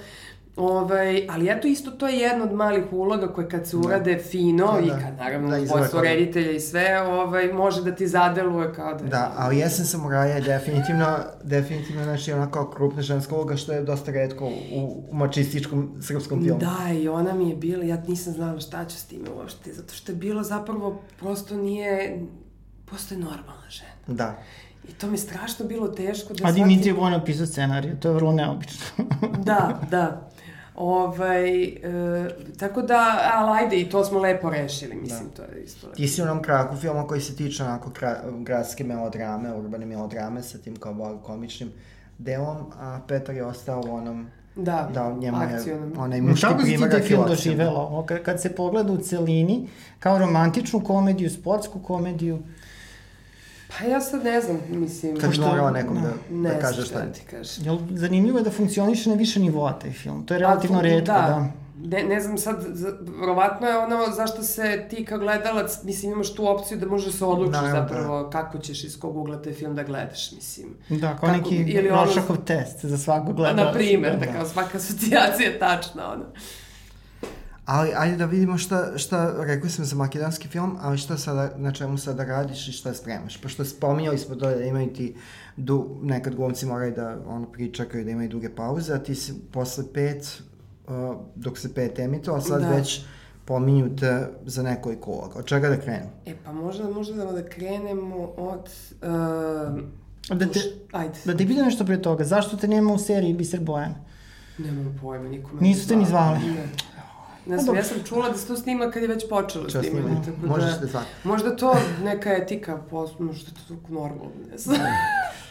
Ovaj, ali eto isto to je jedna od malih uloga koje kad se da. urade da. fino da, i kad naravno da, posao reditelja i sve, ovaj, može da ti zadeluje kao da... Da, ali Jesen samuraja je definitivno, definitivno znači ona kao krupna ženska uloga što je dosta redko u, u mačističkom srpskom filmu. Da, i ona mi je bila, ja nisam znala šta ću s time uopšte, zato što je bilo zapravo, prosto nije, prosto je normalna žena. Da. I to mi strašno bilo teško da A Dimitrije Vojna pisao scenariju, to je vrlo neobično. da, da. Ovaj, e, tako da, ali ajde, i to smo lepo rešili, mislim, da. to je isto lepo. Ti si u onom kraku filma koji se tiče onako kra, gradske melodrame, urbane melodrame sa tim kao komičnim delom, a Petar je ostao u onom Da, da njemu je onaj muški Kako si ti primarak film doživela? Kad se pogleda u celini, kao romantičnu komediju, sportsku komediju, Pa ja sad ne znam, mislim... Kad bi morao nekom da, ne da kaže šta šta je. ti kažem. Jel, zanimljivo je da funkcioniše na više nivoa taj film. To je relativno Pa, redko, da. Ne, ne znam sad, verovatno je ono zašto se ti kao gledalac, mislim imaš tu opciju da možeš se odlučiš da. zapravo kako ćeš iz kog ugla taj film da gledaš, mislim. Da, kao Kako- neki ili ono- test za svakog gledalca. Na primer, da kao svaka asocijacija je tačna, ono. Ali ajde da vidimo šta, šta rekli smo za makedonski film, ali šta sada, na čemu sada radiš i šta spremaš. Pošto spominjali smo to da imaju ti, du, nekad glumci moraju da ono, pričakaju da imaju duge pauze, a ti si posle pet, uh, dok se pet emito, a sad Da. već pominju te za nekoliko uloga. Od čega da krenu? E pa možda, možda da, da krenemo od... Uh, Da te, Ajde. da te pitam nešto pre toga, zašto te nema u seriji Biser Bojan? Nemam pojma, nikome. Nisu te ni zvali? Ne. Ne Pa znam, ja sam čula da se to snima kad je već počelo Čo snimanje. Tako Možeš da, da zvati. Možda to neka etika, možda to tako normalno, ne znam.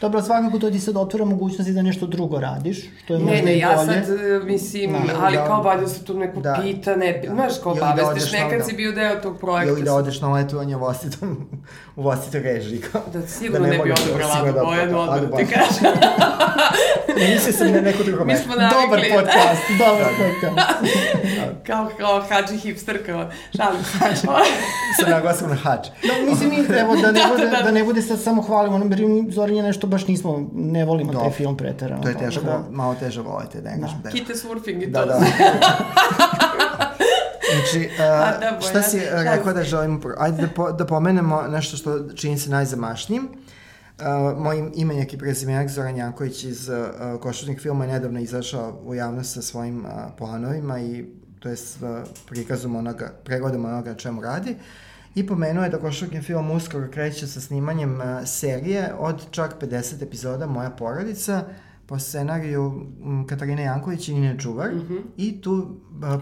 Dobro, svakako to ti sad otvara mogućnosti da nešto drugo radiš, što je Ne, možda ne, i ja bolje. sad, e, mislim, Da. ali Da. kao valjda se tu neko Da. pita, ne, Da. znaš, kao Ili da nekad da. si bio deo tog projekta. Ili da odeš na letovanje u vlastitom, u vlastitoj režiji. Kao, Da, sigurno ne bi možeš- odabrala sigurno Adu Bojanu, odmah da ti kažem. Mislio sam na neko drugo Mi mesto. smo Dobar navikli, podcast, dobar podcast. kao, kao hađi hipster, kao, šalim se. Sam naglasim na hač. Da, mislim, mi, evo, da ne, Da, bude, da, da. da ne bude sad samo hvalimo, ono, jer mi Zoran je nešto baš nismo, ne volimo taj Dobro. film preterano. To je teško, Da. malo teže volite, da kažem da. Kite surfing i Da, to. da. Znači, uh, A, da, šta si uh, rekao se. da želimo... pro- Ajde da, po, da pomenemo nešto što čini se najzamašnijim. Uh, moj imenjak i prezimenak Zoran Janković iz uh, košarnih filma je nedavno izašao u javnost sa svojim uh, planovima i to je s uh, prikazom onoga, pregodom onoga na čemu radi. I pomenuo je da košarni film uskoro kreće sa snimanjem uh, serije od čak 50 epizoda Moja porodica po scenariju Katarine Janković i Nine Čuvar. I tu uh,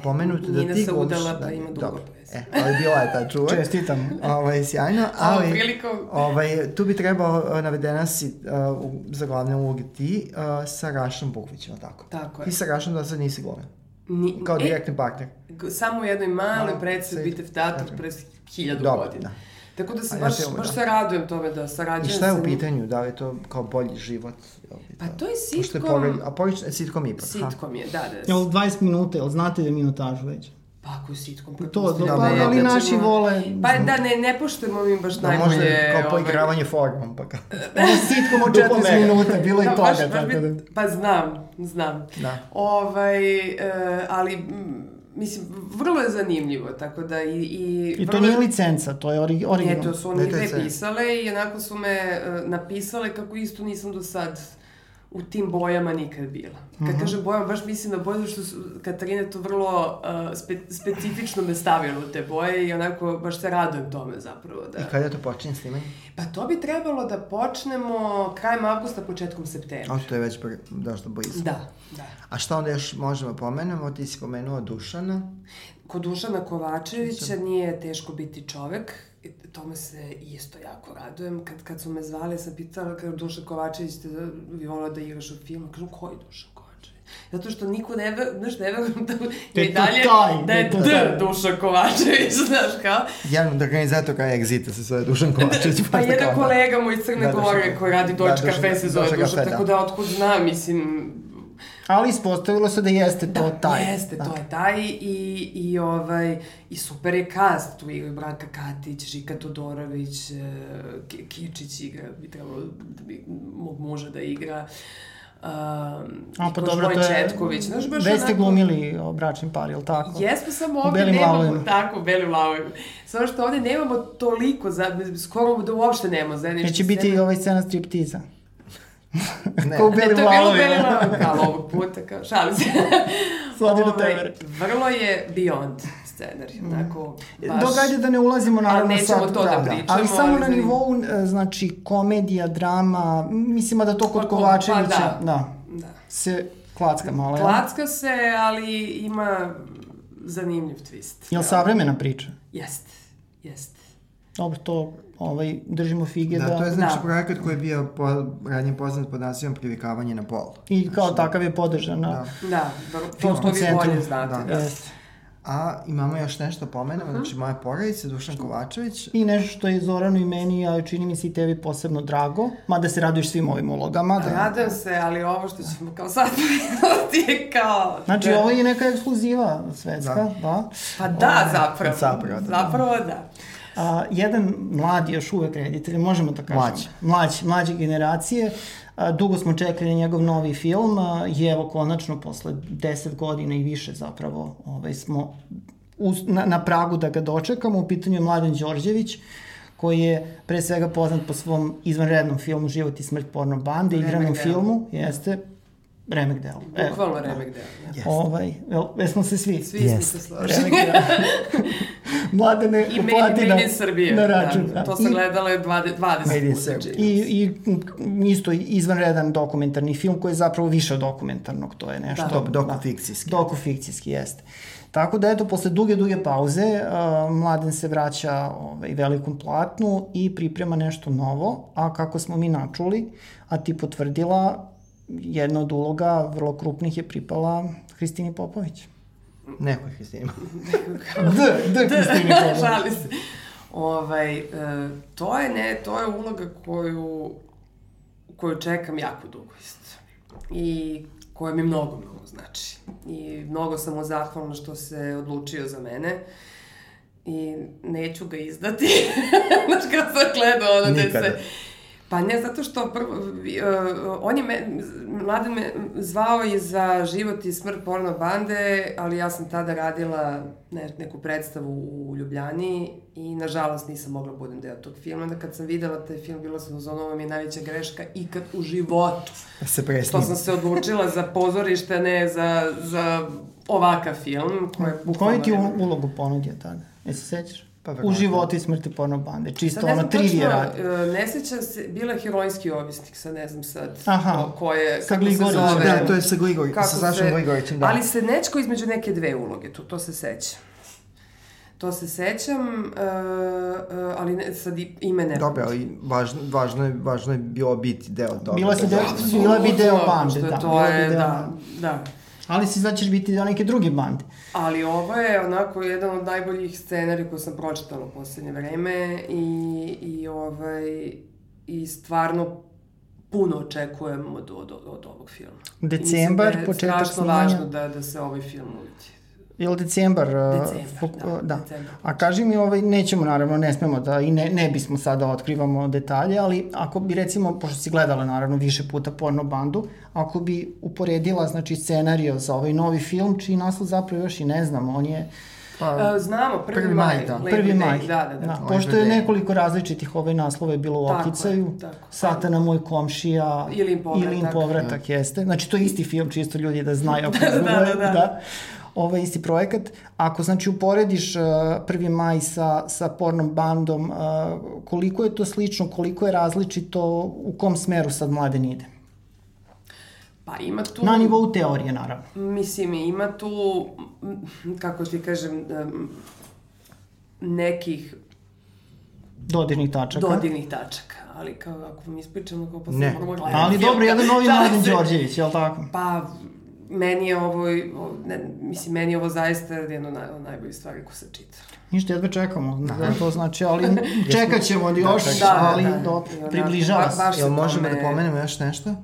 pomenut da Nina ti se glumiš- udala, pa da, ima dugo dobro. E, ali bila je ta Čuvar. Čestitam. Ovaj, sjajno, ali prilikom, ovaj, tu bi trebao navedena si uh, u- za glavne uloge ti uh, sa Rašom Bukvićem, tako? tako je. Ti sa Rašom da sad nisi glumio, Ni, kao e, direktni partner. g- samo u jednoj maloj Malo, predstavi sad- Bitev teatr tako. pre hiljadu Dobro, godina. da. Tako da se ja baš, baš da. se radujem tome da I sarađujem šta je u pitanju? Da li je to kao bolji život? Pa to- je Pošto je porod- a porodični sitcom ipak. ha? Sitcom je, da, da. Jel 20 minuta, jel znate da je minutažu već? Pa ako je sitcom, To, da, da pa, ali da naši ćemo- vole... Pa da, ne, ne poštujemo mi baš Da, najbolje... možda kao ovaj, poigravanje formom, pa kao. Ono sitkom od Duplo 40 mega. minuta, bilo i Da, toga, baš, baš tako bi- da... Pa znam, znam. Da. Ovaj, e, ali, m, mislim, vrlo je zanimljivo, tako da i... I, I to vrlo nije je- licenca, to je ori, original. Ne, to su oni dve pisale i onako su me e, napisale kako isto nisam do sad u tim bojama nikad bila. Kad Mhm. kažem bojama, baš mislim na boje, što su Katarina to vrlo uh, spe, specifično me stavila u te boje i onako baš se radujem tome zapravo. Da. I kada to počinje snimanje? Pa to bi trebalo da počnemo krajem avgusta, početkom septembra. O, to je već dosta blizu. Da, da. A šta onda još možemo pomenemo? Ti si pomenuo Dušana. Kod Dušana Kovačevića nije teško biti čovek. Tome se isto jako radujem. Kad, kad su me zvali, sam pitala, kao Dušan Kovačević, te bi volao da igraš u filmu. Kažem, koji Dušan Kovačević? Zato što niko ne ve, znaš, ne verujem da Da je dalje, taj, da je da D taj. Dušan Kovačević, znaš kao. Jedan od organizatora Exita se zove Dušan Kovačević. Pa jedan da. kolega moj iz Crne Da, Gore koji radi Doć da, kafe se zove kafe, tako da. da otkud znam, mislim, Ali ispostavilo se da jeste to taj. Jeste, to je taj i, i, ovaj, i super je cast, tu igra Branka Katić, Žika Todorović, Ki- Kičić igra, bi trebalo da bi mog muža da igra. Um, A pa i dobro, to je... Četković, znaš, baš Već ste onako- glumili o bračnim par, jel tako? Jesmo samo ovde nemamo, lavovima. tako, u belim lavovima. Samo što ovde nemamo toliko, za, skoro da uopšte nemamo zajedničke Neće biti ovaj scena striptiza. Ne. Kao u Ne, belim to je bilo lavovima. belim lavovima, ovog puta, kao, šalim se. Sladi na tebe. Vrlo je beyond scenarij, onako, baš... Dok ajde da ne ulazimo naravno Ali nećemo sad. to da da, pričamo, Ali samo ali na nivou, e, znači, komedija, drama, mislim da to kod Pa, ko- Kovačevića, pa da. da, Da. se klacka malo, jel? Klacka se, ali ima zanimljiv twist. Jel Da. savremena priča? Jest, jest. Dobro, to ovaj, držimo fige da... Da, to je znači da. projekat koji je bio po, radnje poznat pod nazivom privikavanje na pol. I kao znači, takav je podržan na... Da, da, to, to vi bolje znate. Da, da. A imamo još nešto pomenemo, uh -huh. znači moja porodica, Dušan Kovačević. I nešto što je Zoranu i meni, a čini mi se i tebi posebno drago, mada se raduješ svim ovim ulogama. Da. Radujem se, ali ovo što ćemo kao sad ti je kao... Znači da. ovo je neka ekskluziva svetska, da. da. Pa da, zapravo. Zapravo, da. Zapravo da. A, jedan mladi još uvek reditelj, možemo da kažemo. Mlađi. Mlađi, mlađe generacije. A, dugo smo čekali na njegov novi film a, i evo konačno posle 10 godina i više zapravo ovaj, smo uz, na, na pragu da ga dočekamo. U pitanju je Mladen Đorđević koji je pre svega poznat po svom izvanrednom filmu Život i smrt porno bande, igranom filmu, jeste, remek delo. Bukvalno remek delo. Yes. Ovaj, jesmo se svi? Svi yes. smo se složili. Remek. Mladene I made in Srbije. Na račun. Da, da. To sam I, gledala 20, 20 puta. I, I isto izvanredan dokumentarni film koji je zapravo više od dokumentarnog. To je nešto. Da, dokufikcijski. Da, dokufikcijski, jeste. Tako da, eto, posle duge, duge pauze, uh, Mladen se vraća ovaj, velikom platnu i priprema nešto novo, a kako smo mi načuli, a ti potvrdila, jedna od uloga vrlo krupnih je pripala Hristini Popović. Nekoj Hristini. d, d Hristini Popović. Šali se. Ovaj, e, to je ne, to je uloga koju, koju čekam jako dugo isto. I koja mi mnogo, mnogo znači. I mnogo sam mu zahvalna što se odlučio za mene. I neću ga izdati. Znaš, kad sam gledao ono gde se Pa ne, zato što prvo, uh, on je me, mladen me zvao je za život i smrt porno bande, ali ja sam tada radila ne, neku predstavu u Ljubljani i nažalost nisam mogla da budem deo tog filma. Onda kad sam videla taj film, bila sam za ovo mi je najveća greška ikad u životu. Se presnim. To sam se odlučila za pozorište, ne za, za ovakav film. Koji ti ulogu ponudio tada? Jesi se sećaš? Pa, u životu i smrti porno bande. Čisto ono trivije radi. Uh, ne sećam se, bila je herojski ovisnik, sad ne znam sad Aha, ko je, sa Gligorićem. Da, to je sa Gligorićem, sa Sašom Gligorićem, da. Ali se nečko između neke dve uloge, to, to se seća. To se sećam, uh, uh, ali ne, sad ime ne. Dobro, ali važno, važno, je, važno je bilo biti deo toga. Bila se deo, bila bi deo bande, da. To je, da, da. Ali si ćeš biti deo neke druge bande. Ali ovo je onako jedan od najboljih scenarija koje sam pročitala u poslednje vreme i, i, ovaj, i stvarno puno očekujem od, od, od ovog filma. Decembar, da početak snimanja. strašno važno da, da se ovaj film uvidi. Ili decembar? Decembar, uh, da. da. Decembar. A kaži mi, ovaj, nećemo naravno, ne smemo da, i ne, ne bismo sada otkrivamo detalje, ali ako bi recimo, pošto si gledala naravno više puta porno bandu, ako bi uporedila znači scenario za ovaj novi film, čiji naslov zapravo još i ne znamo, on je Pa, uh, znamo, prvi, prvi maj, maj da. Prvi maj, da, da, da. da pošto je nekoliko različitih ove naslove bilo u opticaju, Satana moj komšija, Ilin povratak, Ilin povratak da. jeste. Znači, to je isti film, čisto ljudi da znaju. da, da, da, da. da ovaj isti projekat. Ako znači uporediš uh, 1. maj sa, sa pornom bandom, uh, koliko je to slično, koliko je različito, u kom smeru sad mladen ide? Pa ima tu... Na nivou teorije, naravno. Mislim, ima tu, kako ti kažem, nekih dodirnih tačaka. Dodirnih tačaka, ali kao ako vam ispričamo kao posle ne. moramo gledati. Ali dobro, jedan novi Mladen Đorđević, je li tako? Pa, meni je ovo, ne, mislim, meni je ovo zaista jedno naj, od najboljih stvari ko se čita. Ništa, jedva čekamo, da to znači, ali čekat ćemo još, da, da, ali da, da, do, približava se. Jel možemo da pomenemo još nešto?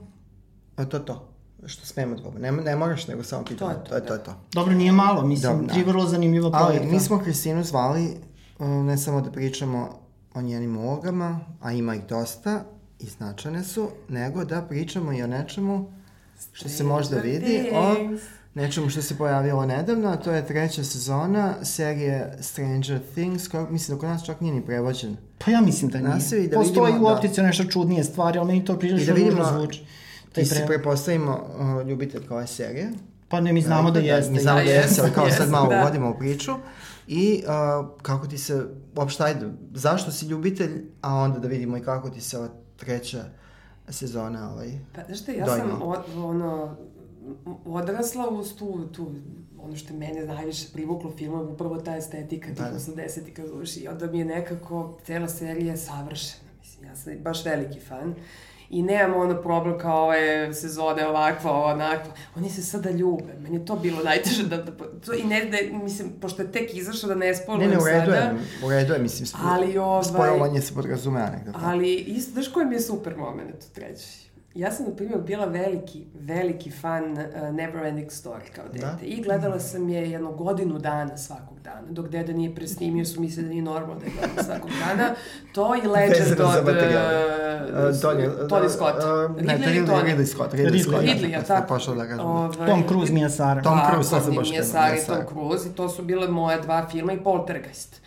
A to to što smemo da ne, ne moraš nego samo pitanje. To je to, to, je to. Dobro, nije malo, mislim, Dobro, tri da. vrlo zanimljiva projekta. Ali mi smo Kristinu zvali ne samo da pričamo o njenim ulogama, a ima ih dosta i značane su, nego da pričamo i o nečemu što se možda vidi o nečemu što se pojavilo nedavno, a to je treća sezona serije Stranger Things, koja mislim da kod nas čak nije ni prevođen. Pa ja mislim da nije. Da Postoji vidimo, u optici da. nešto čudnije stvari, ali meni to prilično da ružno zvuči. Ti se prepostavimo uh, ljubitelj kao je serije. Pa ne, mi znamo da, da jeste. Mi znamo da, da jeste, ali kao jest, sad malo da. uvodimo u priču. I uh, kako ti se, uopšte ajde, zašto si ljubitelj, a onda da vidimo i kako ti se ova treća sezona ovaj, Pa, znaš te, ja dojma. sam o, ono, odrasla uz tu, tu ono što mene najviše privuklo filmom, upravo ta estetika tih da, da. 80-ika duši. I onda mi je nekako, cela serija savršena. Mislim, ja sam baš veliki fan. I nemamo ono problem kao ove sezone ovakva, ovo onakva. Oni se sada ljube. Meni je to bilo najteže da, da to i ne, ne, mislim, pošto je tek izašao da ne spolujem sada. Ne, ne, u redu je, u redu je, mislim, spo, ali ovaj, spolovanje se podrazumeva nekako. Ali, isto, znaš koji mi je super moment u trećoj? Ja sam, na primjer, bila veliki, veliki fan uh, Neverending Story kao dete. Da? I gledala sam je jedno godinu dana svakog dana. Dok deda nije presnimio, su mislili da nije normalno da je gledala svakog dana. To i Legend od... Uh, uh, Tony Scott. Uh, ne, Ridley, Ridley, Ridley Scott. Ridley, Scott. Ridley, ja tako. Pošao da kažem. Ovaj, Tom Cruise, Mia Sara. Tom Cruise, sad se baš Mia Sara i Tom Cruise. I to su bile moje dva filma i Poltergeist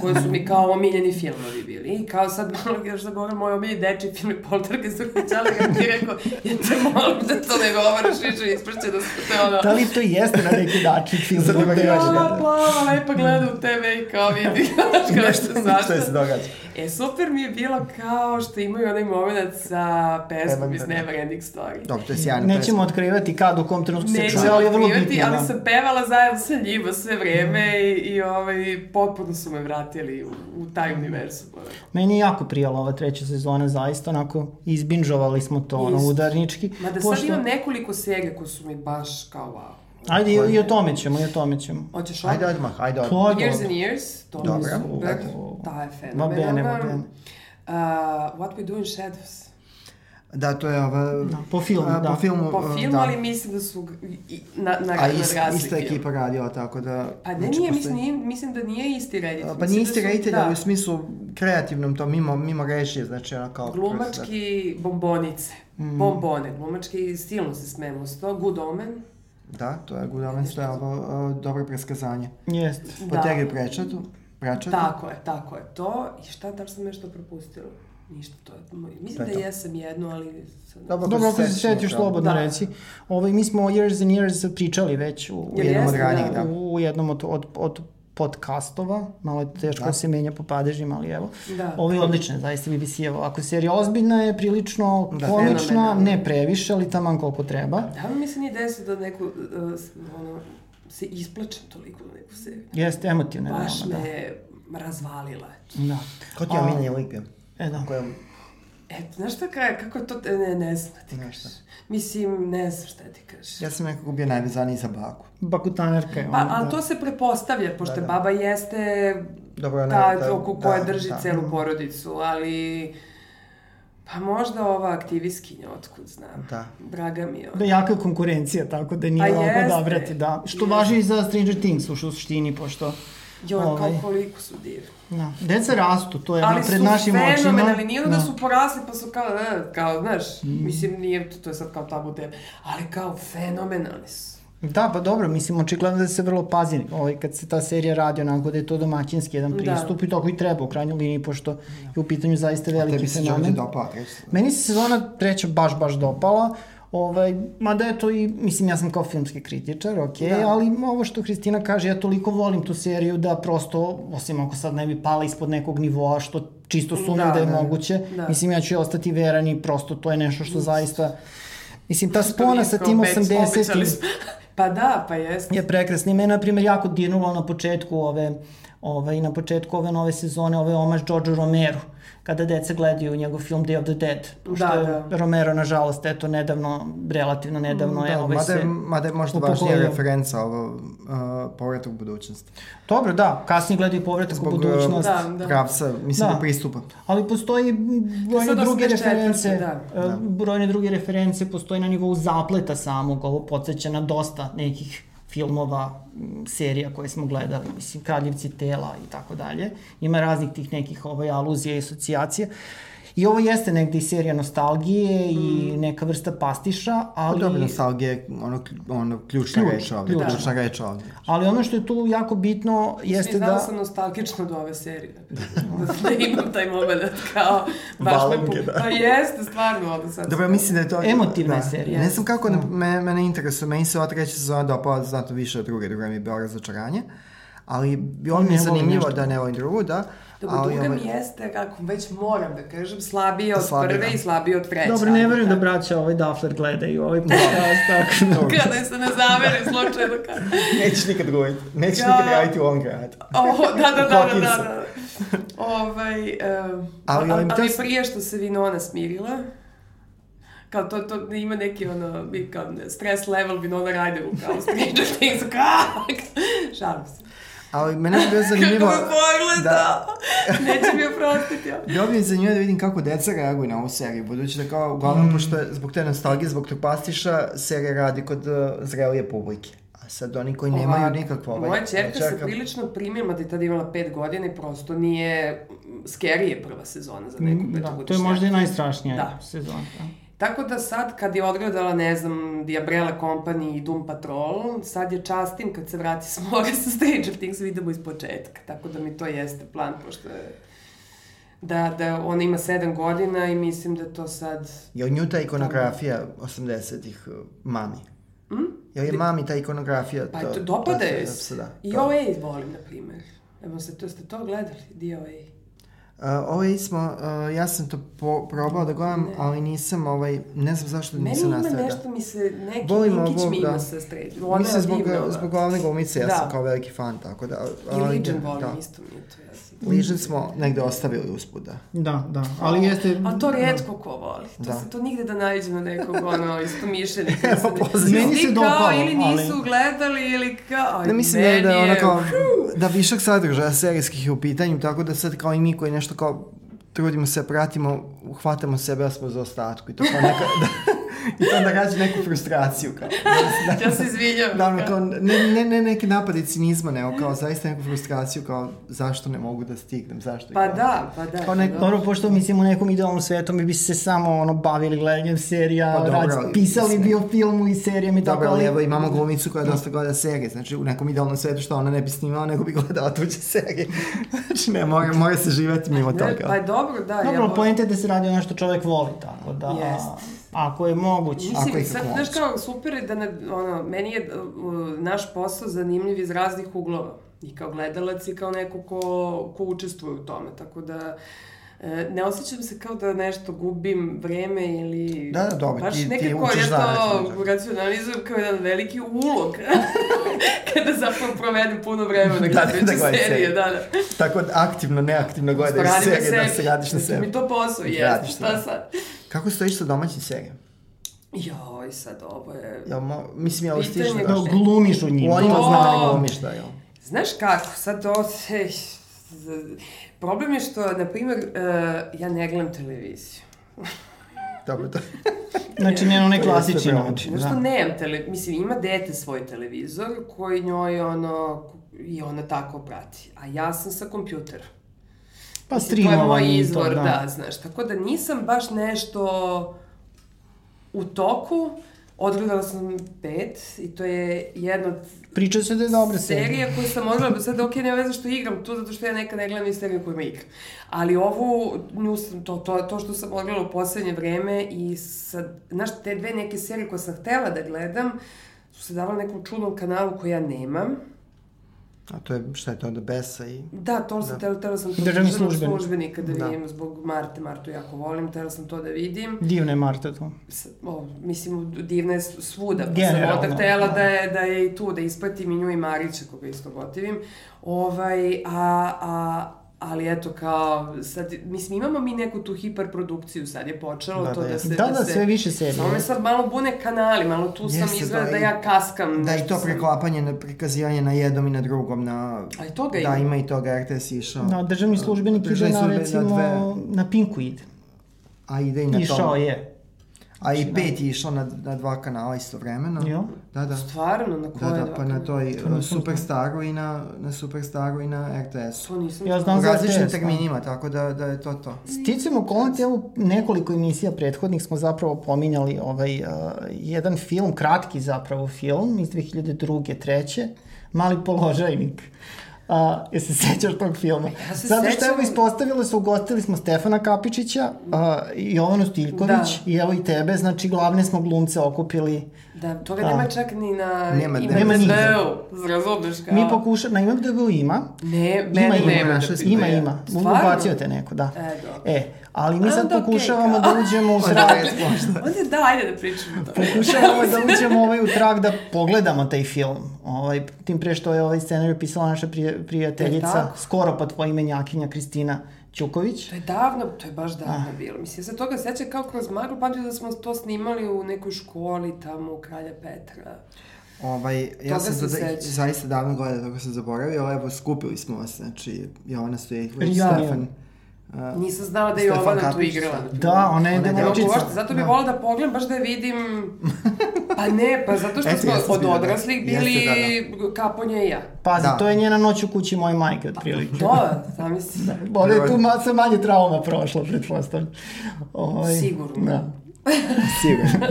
koji su mi kao omiljeni filmovi bili. I kao sad malo još da govorim moj omiljeni deči film i Poltergeist, dok mi čali ga ti rekao, ja te molim da to ne govoriš više, isprće da su te ono... Da li to jeste na neki način film? Sad ima plava, plava, lepa gleda u TV i kao vidi, kao nešto Što se događa. E, super mi je bilo kao što imaju onaj moment sa pesmom iz Never Ending Story. Dobro, to je sjajna Nećemo pesma. otkrivati kad, u kom trenutku se čuje, ali je vrlo bitno. ali sam pevala zajedno sa njima sve vreme i, i ovaj, potpuno su me vratili u, u taj univerzum. Meni je jako prijala ova treća sezona, zaista, onako, izbinžovali smo to, ono, udarnički. Mada pošto... sad imam nekoliko serija koje su mi baš kao wow. Ajde, i, i o tome ćemo, i o tome ćemo. Hoćeš Ajde odmah, ajde odmah. Years and Years, to Dobro. je super. Ta je fenomenalna. Ma bene, ma bene. Uh, What We Do in Shadows. Da, to je ova... Da, po filmu, a, da. Po filmu, po filmu da. ali mislim da su na, na, a is, ista ekipa radila, tako da... Pa ne, znači, nije, postoji... mislim, mislim da nije isti reditelj. Pa nije isti da reditelj, da. ali u smislu kreativnom to, mimo, mimo režije, znači ono kao... Glumački bombonice, mm. bombone, glumački silno se smemo s to, Good Omen, Da, to je Good Omens, to je ovo uh, dobro preskazanje. Jeste. Potegli da. prečatu, prečatu. Tako je, tako je. To, i šta, da sam nešto propustila? Ništa, to je, mislim Preto. da jesam jedno, ali... Sad... Dobro, Dobro ako se setiš slobodno da. reci. Ovaj, mi smo Years and Years pričali već u, u jednom od ranijih, da. U jednom od, od, od podcastova, malo je teško da. se menja po padežima, ali evo. Da. Ovo je odlično, zaista BBC-evo. Ako serija ozbiljna je, prilično da, komična, ne previše, ali taman koliko treba. Da, mi se nije desilo da neku, uh, ono, se isplačem toliko na neku seriju. Jeste, emotivna. Baš me da. razvalila. Da. Ko ti je omiljeni lik? E, da. Kojom... E, znaš šta kaj, kako je to, ne, ne znam da ti kažeš. Mislim, ne znam šta ti kažeš. Ja sam nekako bio najvezaniji za baku. Bakutanerka je pa, ona. Pa, ali da. to se prepostavlja, pošto da, da. baba jeste Dobro, ne, ta da, oko koja da, drži da. celu porodicu, ali... Pa možda ova aktivistkinja, otkud znam. Da. Draga mi je. Da, jaka konkurencija, tako da nije pa lako odabrati, da. Što jeste. važi i za Stranger Things u suštini, pošto... Jo, ovaj, kao koliko su divni. Da. Deca rastu, to je ali pred našim očima. Ali su fenomenalni, nije da. da su porasli pa su kao, da, kao, znaš, mm. mislim, nije, to je sad kao tabu tema, ali kao fenomenalni su. Da, pa dobro, mislim, očigledno da se vrlo pazi ovaj, kad se ta serija radi onako da je to domaćinski jedan da. pristup da. i tako i treba u krajnjoj liniji, pošto da. je u pitanju zaista veliki fenomen. A tebi se dopala? Meni se sezona treća baš, baš dopala. Ovaj, mada je to i, mislim, ja sam kao filmski kritičar, ok, da. ali ovo što Hristina kaže, ja toliko volim tu seriju da prosto, osim ako sad ne bi pala ispod nekog nivoa, što čisto sumnjam da, da je da. moguće, da. mislim, ja ću ostati veran i prosto to je nešto što zaista, mislim, ta spona sa tim 80 Pa da, pa jeste. Je prekrasna. I mene, na primjer, jako dirnulo na početku ove, ove, na početku ove nove sezone, ove omaž George Romero kada deca gledaju njegov film Day of the Dead. Što da, je da. Romero, nažalost, eto, nedavno, relativno nedavno da, je ovaj mada, se... Mada je možda važnija referenca ovo, uh, povratak u budućnost. Dobro, da, kasnije gledaju povratak Zbog, u budućnost. Da, da. Pravca, mislim da. da pristupa. Ali postoji brojne druge reference, da. Uh, da. brojne druge reference, postoji na nivou zapleta samog, ovo podsjeća na dosta nekih filmova, serija koje smo gledali, mislim, Kraljevci tela i tako dalje. Ima raznih tih nekih ovaj, aluzija i asocijacija. Uh, I ovo jeste negde i serija nostalgije mm. i neka vrsta pastiša, ali... Dobro, nostalgija je ono, ono ključna Ključ, reč ovde, ključna. ključna reč ovde. Ali ono što je tu jako bitno jeste da... Svi da sam nostalgična od ove serije. da imam taj moment kao... Baš Valanke, me... da. Pa jeste, stvarno ovde sad. Dobro, mislim da je to... Emotivna da. serija. Ne znam kako, da. me, mene interesuje, meni se ova treća sezona dopala zato više od druge, druga mi je bila razočaranje. Ali bilo mi je zanimljivo da ne volim drugu, da. Dobro, ali, druga ovaj... mi jeste, kako već moram da kažem, slabije od slabije, prve da. i slabije od treće. Dobro, ne verujem da braća ovaj Duffler gledaju ovaj podcast, tako da. Kada se ne zamere slučajno kada. Nećeš nikad govoriti, nećeš ja... nikad raditi u ovom gradu. O, da, da, da, da, da, da. ovaj, um, ali, ali, ali prije što se Vinona smirila, kao to, to ima neki ono, kao stres level Vinona Ryderu, kao Stranger Things, kao, šalim se. Ali mene je bilo zanimljivo... Kako me pogleda! Da... Neće mi oprostiti. Bilo bi zanimljivo da vidim kako deca reaguju na ovu seriju, budući da kao, uglavnom, mm. pošto je zbog te nostalgije, zbog tog pastiša, serija radi kod uh, zrelije publike. A sad oni koji nemaju Ova, nikakvo... Ovaj, moja čerka čerka... se prilično primila da je tada imala pet godina i prosto nije... Scary je prva sezona za neku mm, da, to je možda i najstrašnija da. sezona. Da. Tako da sad kad je odgledala, ne znam, The Umbrella Company i Doom Patrol, sad je častim kad se vrati s mora sa Stranger Things, vidimo iz početka. Tako da mi to jeste plan, pošto je da, da ona ima sedam godina i mislim da to sad... Je od nju ta ikonografija 80-ih uh, mami? Mm? Je je mami ta ikonografija? Pa to, dopada je. Da, I OA volim, na primer. Evo se, to ste to gledali, DOA. Uh, ovaj smo, uh, ja sam to po, probao da gledam, ne. ali nisam, ovaj, ne znam zašto Meni nisam nastavio. Meni ima nešto, mi se, neki Volim linkić ovo, mi ima da. sa stređu. Mislim, zbog, zbog glavne glumice, ja da. sam kao veliki fan, tako da... I Legion da, volim, da. isto mi je to, ja sam. Legion smo negde ostavili uspud, da. Da, da, ali jeste... A to redko ko voli, to, da. se, to nigde da nađe na nekog, ono, isto mišljenika. Evo, pozivam. Meni se dopalo, ili nisu ali... gledali, ili kao... Ne mislim da je, da, ono kao, da višak sadržaja serijskih je u pitanju, tako da sad kao i mi koji nešto kao trudimo se, pratimo, uhvatamo sebe, da smo za ostatku i to kao neka, da, I to onda rađe neku frustraciju. Kao, da, ja se izvinjam. Da, kao, ne, ne, ne neki napadi cinizma, nego kao zaista neku frustraciju, kao zašto ne mogu da stignem, zašto. Pa kao, da, pa da. Kao nek, dobro, pošto mislim u nekom idealnom svetu mi bi se samo ono, bavili gledanjem serija, pa, dobro, rad, pisali bi o filmu i serijama i tako. Dobro, ali evo imamo glumicu koja dosta gleda serije, znači u nekom idealnom svetu što ona ne bi snimala, nego bi gledala tuđe serije. znači ne, mora, mora se živeti mimo toga. Pa je dobro, da. Dobro, ja, pojente da se radi o nešto čovek voli, tako da... Jest Ako je moguće. Mislim, ako je sad, znaš kao, super je da, ne, ono, meni je uh, naš posao zanimljiv iz raznih uglova. I kao gledalac i kao neko ko, ko učestvuje u tome. Tako da, e, ne osjećam se kao da nešto gubim vreme ili... Da, da, dobro, baš ti, nekako ti učiš ja to racionalizujem kao jedan veliki ulog. Kada zapravo provedem puno vremena da, da, da, serije, serije, da, da. Tako da aktivno, neaktivno gledaš serije, da se radiš na sebi. Mi to posao, jeste, šta sad? Kako stojiš sa domaćim serijama? Joj, sad ovo je... Ja, mo, mislim, ja ovo stiš da... Da glumiš u njima. U onima zna da glumiš, da, jel? Znaš kako, sad to se... Problem je što, na primjer, uh, ja ne gledam televiziju. Dobro, to. znači, ne onaj klasični način. Znaš što da. nemam tele... Mislim, ima dete svoj televizor koji njoj, ono, i ona tako prati. A ja sam sa kompjuterom. Pa streamovanje. To je moj izvor, to, da. da, znaš. Tako da nisam baš nešto u toku. Odgledala sam pet i to je jedna od Priča se da je dobra serija. Serija koju sam odgledala, sad ok, nema veze što igram tu, zato što ja nekad ne gledam i seriju koju igram. Ali ovu, nju sam, to, to, to što sam odgledala u poslednje vreme i sad, znaš, te dve neke serije koje sam htela da gledam, su se davale nekom čudnom kanalu koji ja nemam A to je, šta je to, da Besa i... Da, to sam, da. tela, tela sam to državni službenik. službenika da, da vidim zbog Marte, Martu jako volim, tela sam to da vidim. Divna je Marta tu. O, mislim, divna je svuda, pa sam onda htela da. da, je, da je i tu, da ispratim i nju i Marića, koga isto gotivim. Ovaj, a, a, ali eto kao, sad, mislim, imamo mi neku tu hiperprodukciju, sad je počelo da, to da, da se... Da, da, da sve više serije. Samo me sad malo bune kanali, malo tu Jeste, sam izgleda da, da ja kaskam. Da, i to preklapanje, na prikazivanje na jednom i na drugom, na... A i toga da, ima. Da, ima i toga, RTS išao. Da, državni službenik ide na, recimo, na, dve... na Pinku ide. A ide i na to. Išao je. A i pet je išao na, na dva kanala istovremeno. Jo. Da, da. Stvarno, na koje da, da, pa na toj uh, Superstaru i na, na Superstaru i na RTS. To nisam ja znam za različnim RTS, terminima, da. tako da, da je to to. Sticam okolnosti, evo nekoliko emisija prethodnih smo zapravo pominjali ovaj, uh, jedan film, kratki zapravo film iz 2002. treće, Mali položajnik. A, je se sećaš tog filma? Ja se Zato što evo ispostavilo se, ugostili smo Stefana Kapičića, a, i Jovanu Stiljković da. i evo i tebe, znači glavne smo glumce okupili Da, toga nema čak ni na nema, nema IMDb-u, razumeš kao. Mi pokuša, na IMDb-u ima. Ne, mene ima, nema. Ima, Da ima, ima. Ubacio te neko, da. E, dobro. E, ali mi sad Onda pokušavamo okej, da uđemo u trag. Onda da, ajde da pričamo to. pokušavamo da uđemo ovaj u trag da pogledamo taj film. Ovaj, tim pre što je ovaj scenarij pisala naša prije, prijateljica, tako? skoro pa tvoja imenjakinja Kristina Ćuković. To je davno, to je baš davno bilo. Mislim, ja se toga seća kao kroz maglu, pamtim da smo to snimali u nekoj školi tamo u Kralja Petra. Ovaj, ja Toga sam se tada, sećam. zaista davno godina toga sam zaboravio, ali evo skupili smo vas, znači Jovana Stojković, Ja, Stefan. ja. Uh, Nisam znala da je Stefan Jovana tu Kapić, igrala. da. Da, ona je Ona devojčica. Uopšte, zato bih volila da pogledam, baš da je vidim... Pa ne, pa zato što Eto, smo od da. odraslih Jeste, bili Kaponja i ja. Pazi, Da. to je njena noć u kući moje majke, otprilike. To, zamisli. Ona je tu masa manje trauma prošla, pretpostavljam. Ovaj, Sigurno. Da. sigurno.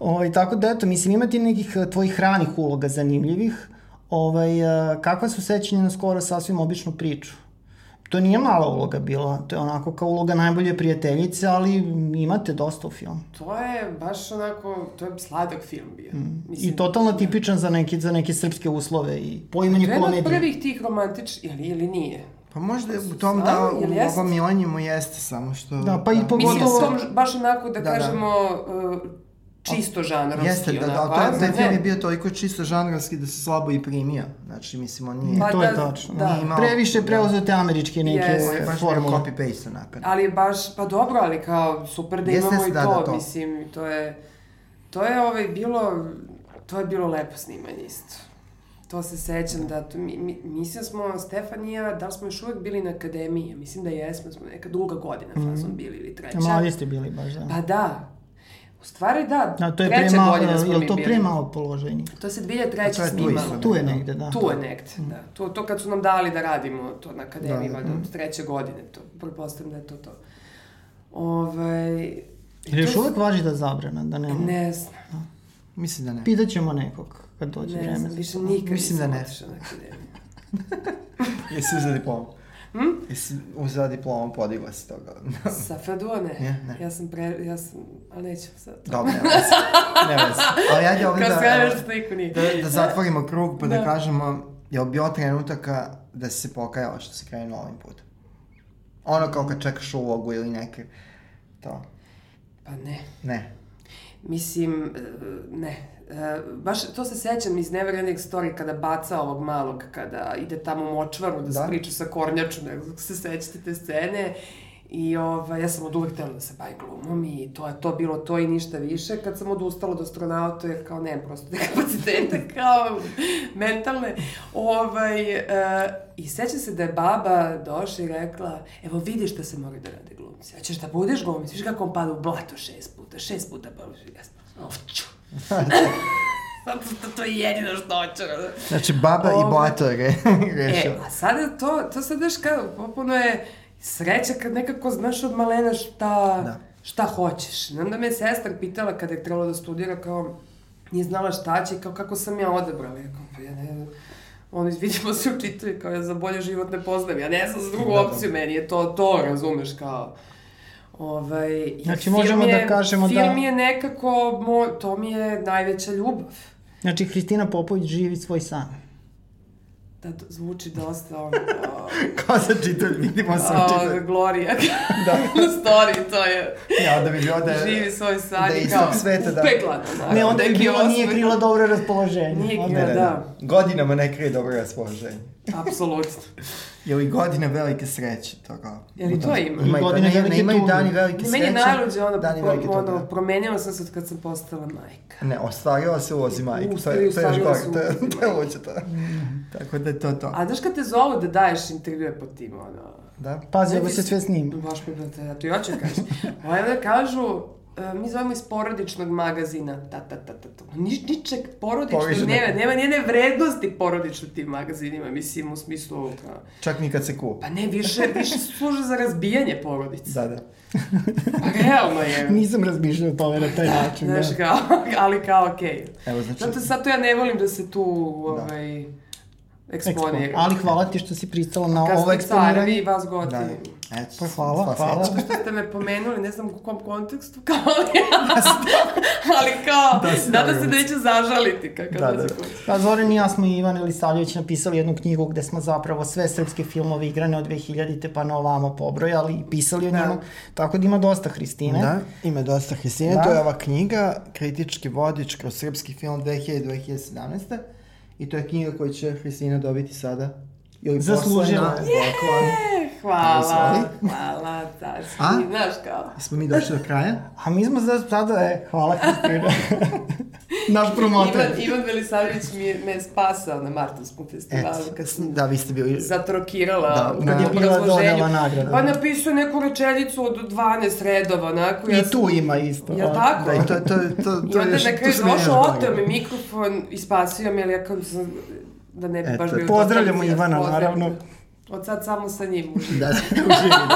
Ovaj, tako da, eto, mislim, imati nekih eh, tvojih ranih uloga zanimljivih. Ovaj, eh, kakva su sećanja na skoro sasvim običnu priču? To nije mala uloga bila, to je onako kao uloga najbolje prijateljice, ali imate dosta u filmu. To je baš onako, to je sladak film bio. Mm. I totalno tipičan za neke, za neke srpske uslove i poimanje To je jedan od komedije. prvih tih romantičnih, ili, ili nije? Pa možda je u tom da, Jel u jeste? ovom Milenijumu jeste samo što... Da, pa i Mislim, Pogotovo- tom, baš onako, da, Da, da. kažemo, uh, čisto žanrovski. Jeste, da, da, to je, taj film je bio toliko čisto žanrovski da se slabo i primio. Znači, mislim, on nije... Pa to je da, tačno. da. Nije imao- Previše preuzete američke neke je baš formule. copy-paste onako. Ali baš, pa dobro, ali kao super da Jeste, imamo i da, to, da, to. mislim, to je, to je ovaj bilo, to je bilo lepo snimanje isto. To se sećam da, to, mi, mi, mislim smo, Stefan i ja, da li smo još uvek bili na akademiji, mislim da jesmo, smo neka druga godina fazom bili ili treća. Mladi ste bili baš, da. Pa da. U stvari da, Da, to je treća pre malo, godina smo je mi li to bili. pre malo položenje? To se 2003. to je tu snimalo. Tu je negde, da. Tu je negde, da. To, to kad su nam dali da radimo to na akademiji, Da, valjda od treće godine, to, pretpostavljam da je to to. Ovaj... Jer još to- uvek važi da zabrana, da nema. Ne znam, Mislim da ne. Pitaćemo nekog kad dođe ne vreme. znam, više nikad Mislim da ne. otišla na akademiju. Jesi uzela diplomu? Hm? Jesi uzela diplomu, podigla si toga? Sa Fedua ne. Ne, ne. Ja sam pre... Ja sam... Ali nećemo sad. Dobro, ne vezi. Ne vezi. Ali ajde ovdje Kad da, što niko nije. da, da zatvorimo krug pa da, Da. kažemo, je li bilo trenutaka da si se pokajala što si krenula ovim putem? Ono kao kad čekaš ulogu ili neke... To. Pa ne. Ne. Mislim, e, ne. E, baš to se sećam iz Neverending Story kada baca ovog malog, kada ide tamo u močvaru da, Da. se priča sa kornjačom, nego se sećate te scene. I ovaj, ja sam od uvek htjela da se bavim glumom i to je to bilo to i ništa više. Kad sam odustala od astronauta, jer kao nemam prosto te kapacitete kao mentalne. Ovaj, e, I sećam se da je baba došla i rekla, evo vidiš da se mora da rade glumci. A ćeš da budeš glumic, vidiš kako on pada u blato šest puta, šest puta pa ja sam, ovču. Zato što to je jedino što hoću. Znači, baba i Ovo- blato re, E, rešila. a sada to, to sad daš kao, popuno je sreća kad nekako znaš od malena šta, Da. šta hoćeš. I onda me je sestra pitala kada je trebalo da studira, kao, nije znala šta će, kao kako sam ja odabrala. Ja kao, pa ja ne ono, vidimo se u kao ja za bolje život ne poznajem. Ja ne znam za drugu Da, da. opciju, meni je to to, razumeš, kao... Ovaj, Znači, film možemo da je- kažemo da- Film je nekako, mo, to mi je najveća ljubav. Znači, Hristina Popović živi svoj san. Da, zvuči dosta ono, kao- za čitanje, vidimo se u O, čitanju. Gloria. da. story, to je. Ja, da bi bilo da je... Živi svoj san da i iz kao sveta, da. upegla na Ne, onda neki bilo, nije krila dobro raspoloženje. Nije krila, da. Godinama ne krije dobro raspoloženje. Apsolutno. Je li godina velike sreće, to kao? Je li to ima? Ima i Godine godine velike ne, imaju tuge. dani velike sreće. Meni je najluđe ono, dani pro, velike tuge. ono, promenila sam se od kad sam postala majka. Ne, ostvarila se ulozi majke, to je, to je još gore, to je, to je luđe to. Tako da je to to. A znaš kad te zovu da daješ intervjue po tim, ono... Da? Pazi, ovo se sve snima. Baš mi brate, ja to i hoću da kažem. Ovaj onda kažu, mi zovemo iz porodičnog magazina, ta, ta, ta, ta, ta. Nič, ničeg porodičnog Porodičnog. nema, nema njene vrednosti porodično tim magazínima, mislim, u smislu, kao, Čak ni kad se kupa. pa ne, više, više služe za razbijanje porodice. Da, da. Pa realno je. Nisam razmišljao o tome na taj način. Znaš, da. kao, ali kao, okej. Evo, znači... Zato, zato ja ne volim da se tu, ovaj, Ekspo. eksponiram. Ali hvala ti što si pristala na Kad ovo eksponiranje. i vas goti. Da. Eto, pa hvala, hvala. Što ste me pomenuli, ne znam u kom kontekstu, kao ja. ali kao, da, da se neće zažaliti kakav da, da. Pa Zoran i ja smo i Ivan Elisavljević napisali jednu knjigu gde smo zapravo sve srpske filmove igrane od 2000-te pa na ovamo pobrojali i pisali o njima, da. tako da ima dosta Hristine. Da, ima dosta Hristine, da. to je ova knjiga, kritički vodič kroz srpski film 2000-2017. I to je knjiga koju će Hristina dobiti sada. Ili Zaslužila. Je, hvala, hvala, da, A? znaš kao. Smo mi došli do kraja? A mi smo sada, e, hvala Hristina. Naš promotor. Ivan, Ivan Velisavljević mi je, me spasao na Martonskom festivalu. Et, kad sam, da, vi ste bili... Zatrokirala da, kad je bila donela nagrada. Pa napisao neku rečenicu od 12 redova, onako. Ja I tu ima isto. Ja tako? Da, i to, to, to, to, I onda na kraju došao oteo mi mikrofon i spasio me, ali ja kao sam da ne bi baš bio... Pozdravljamo Ivana, naravno. Od sad samo sa njim da, uživam.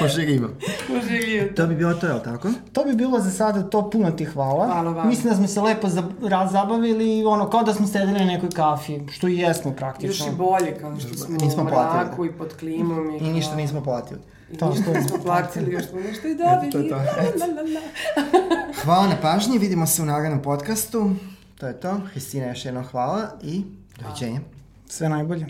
Požirivam. Požirivam. To bi bilo to, je li tako? To bi bilo za sada to, puno ti hvala. Hvala vam. Mislim da smo se lepo za, zabavili, ono, kao da smo sedeli na nekoj kafi, što i jesmo praktično. Još i bolje, kao što smo nismo u mraku i pod klimom. I, I ništa nismo platili. I to, ništa nismo platili, još smo nešto i dobili. to je to. La, la, la. Hvala na pažnji, vidimo se u narednom podcastu. To je to. Hristina još jednom hvala i doviđenja. Sve najbolje.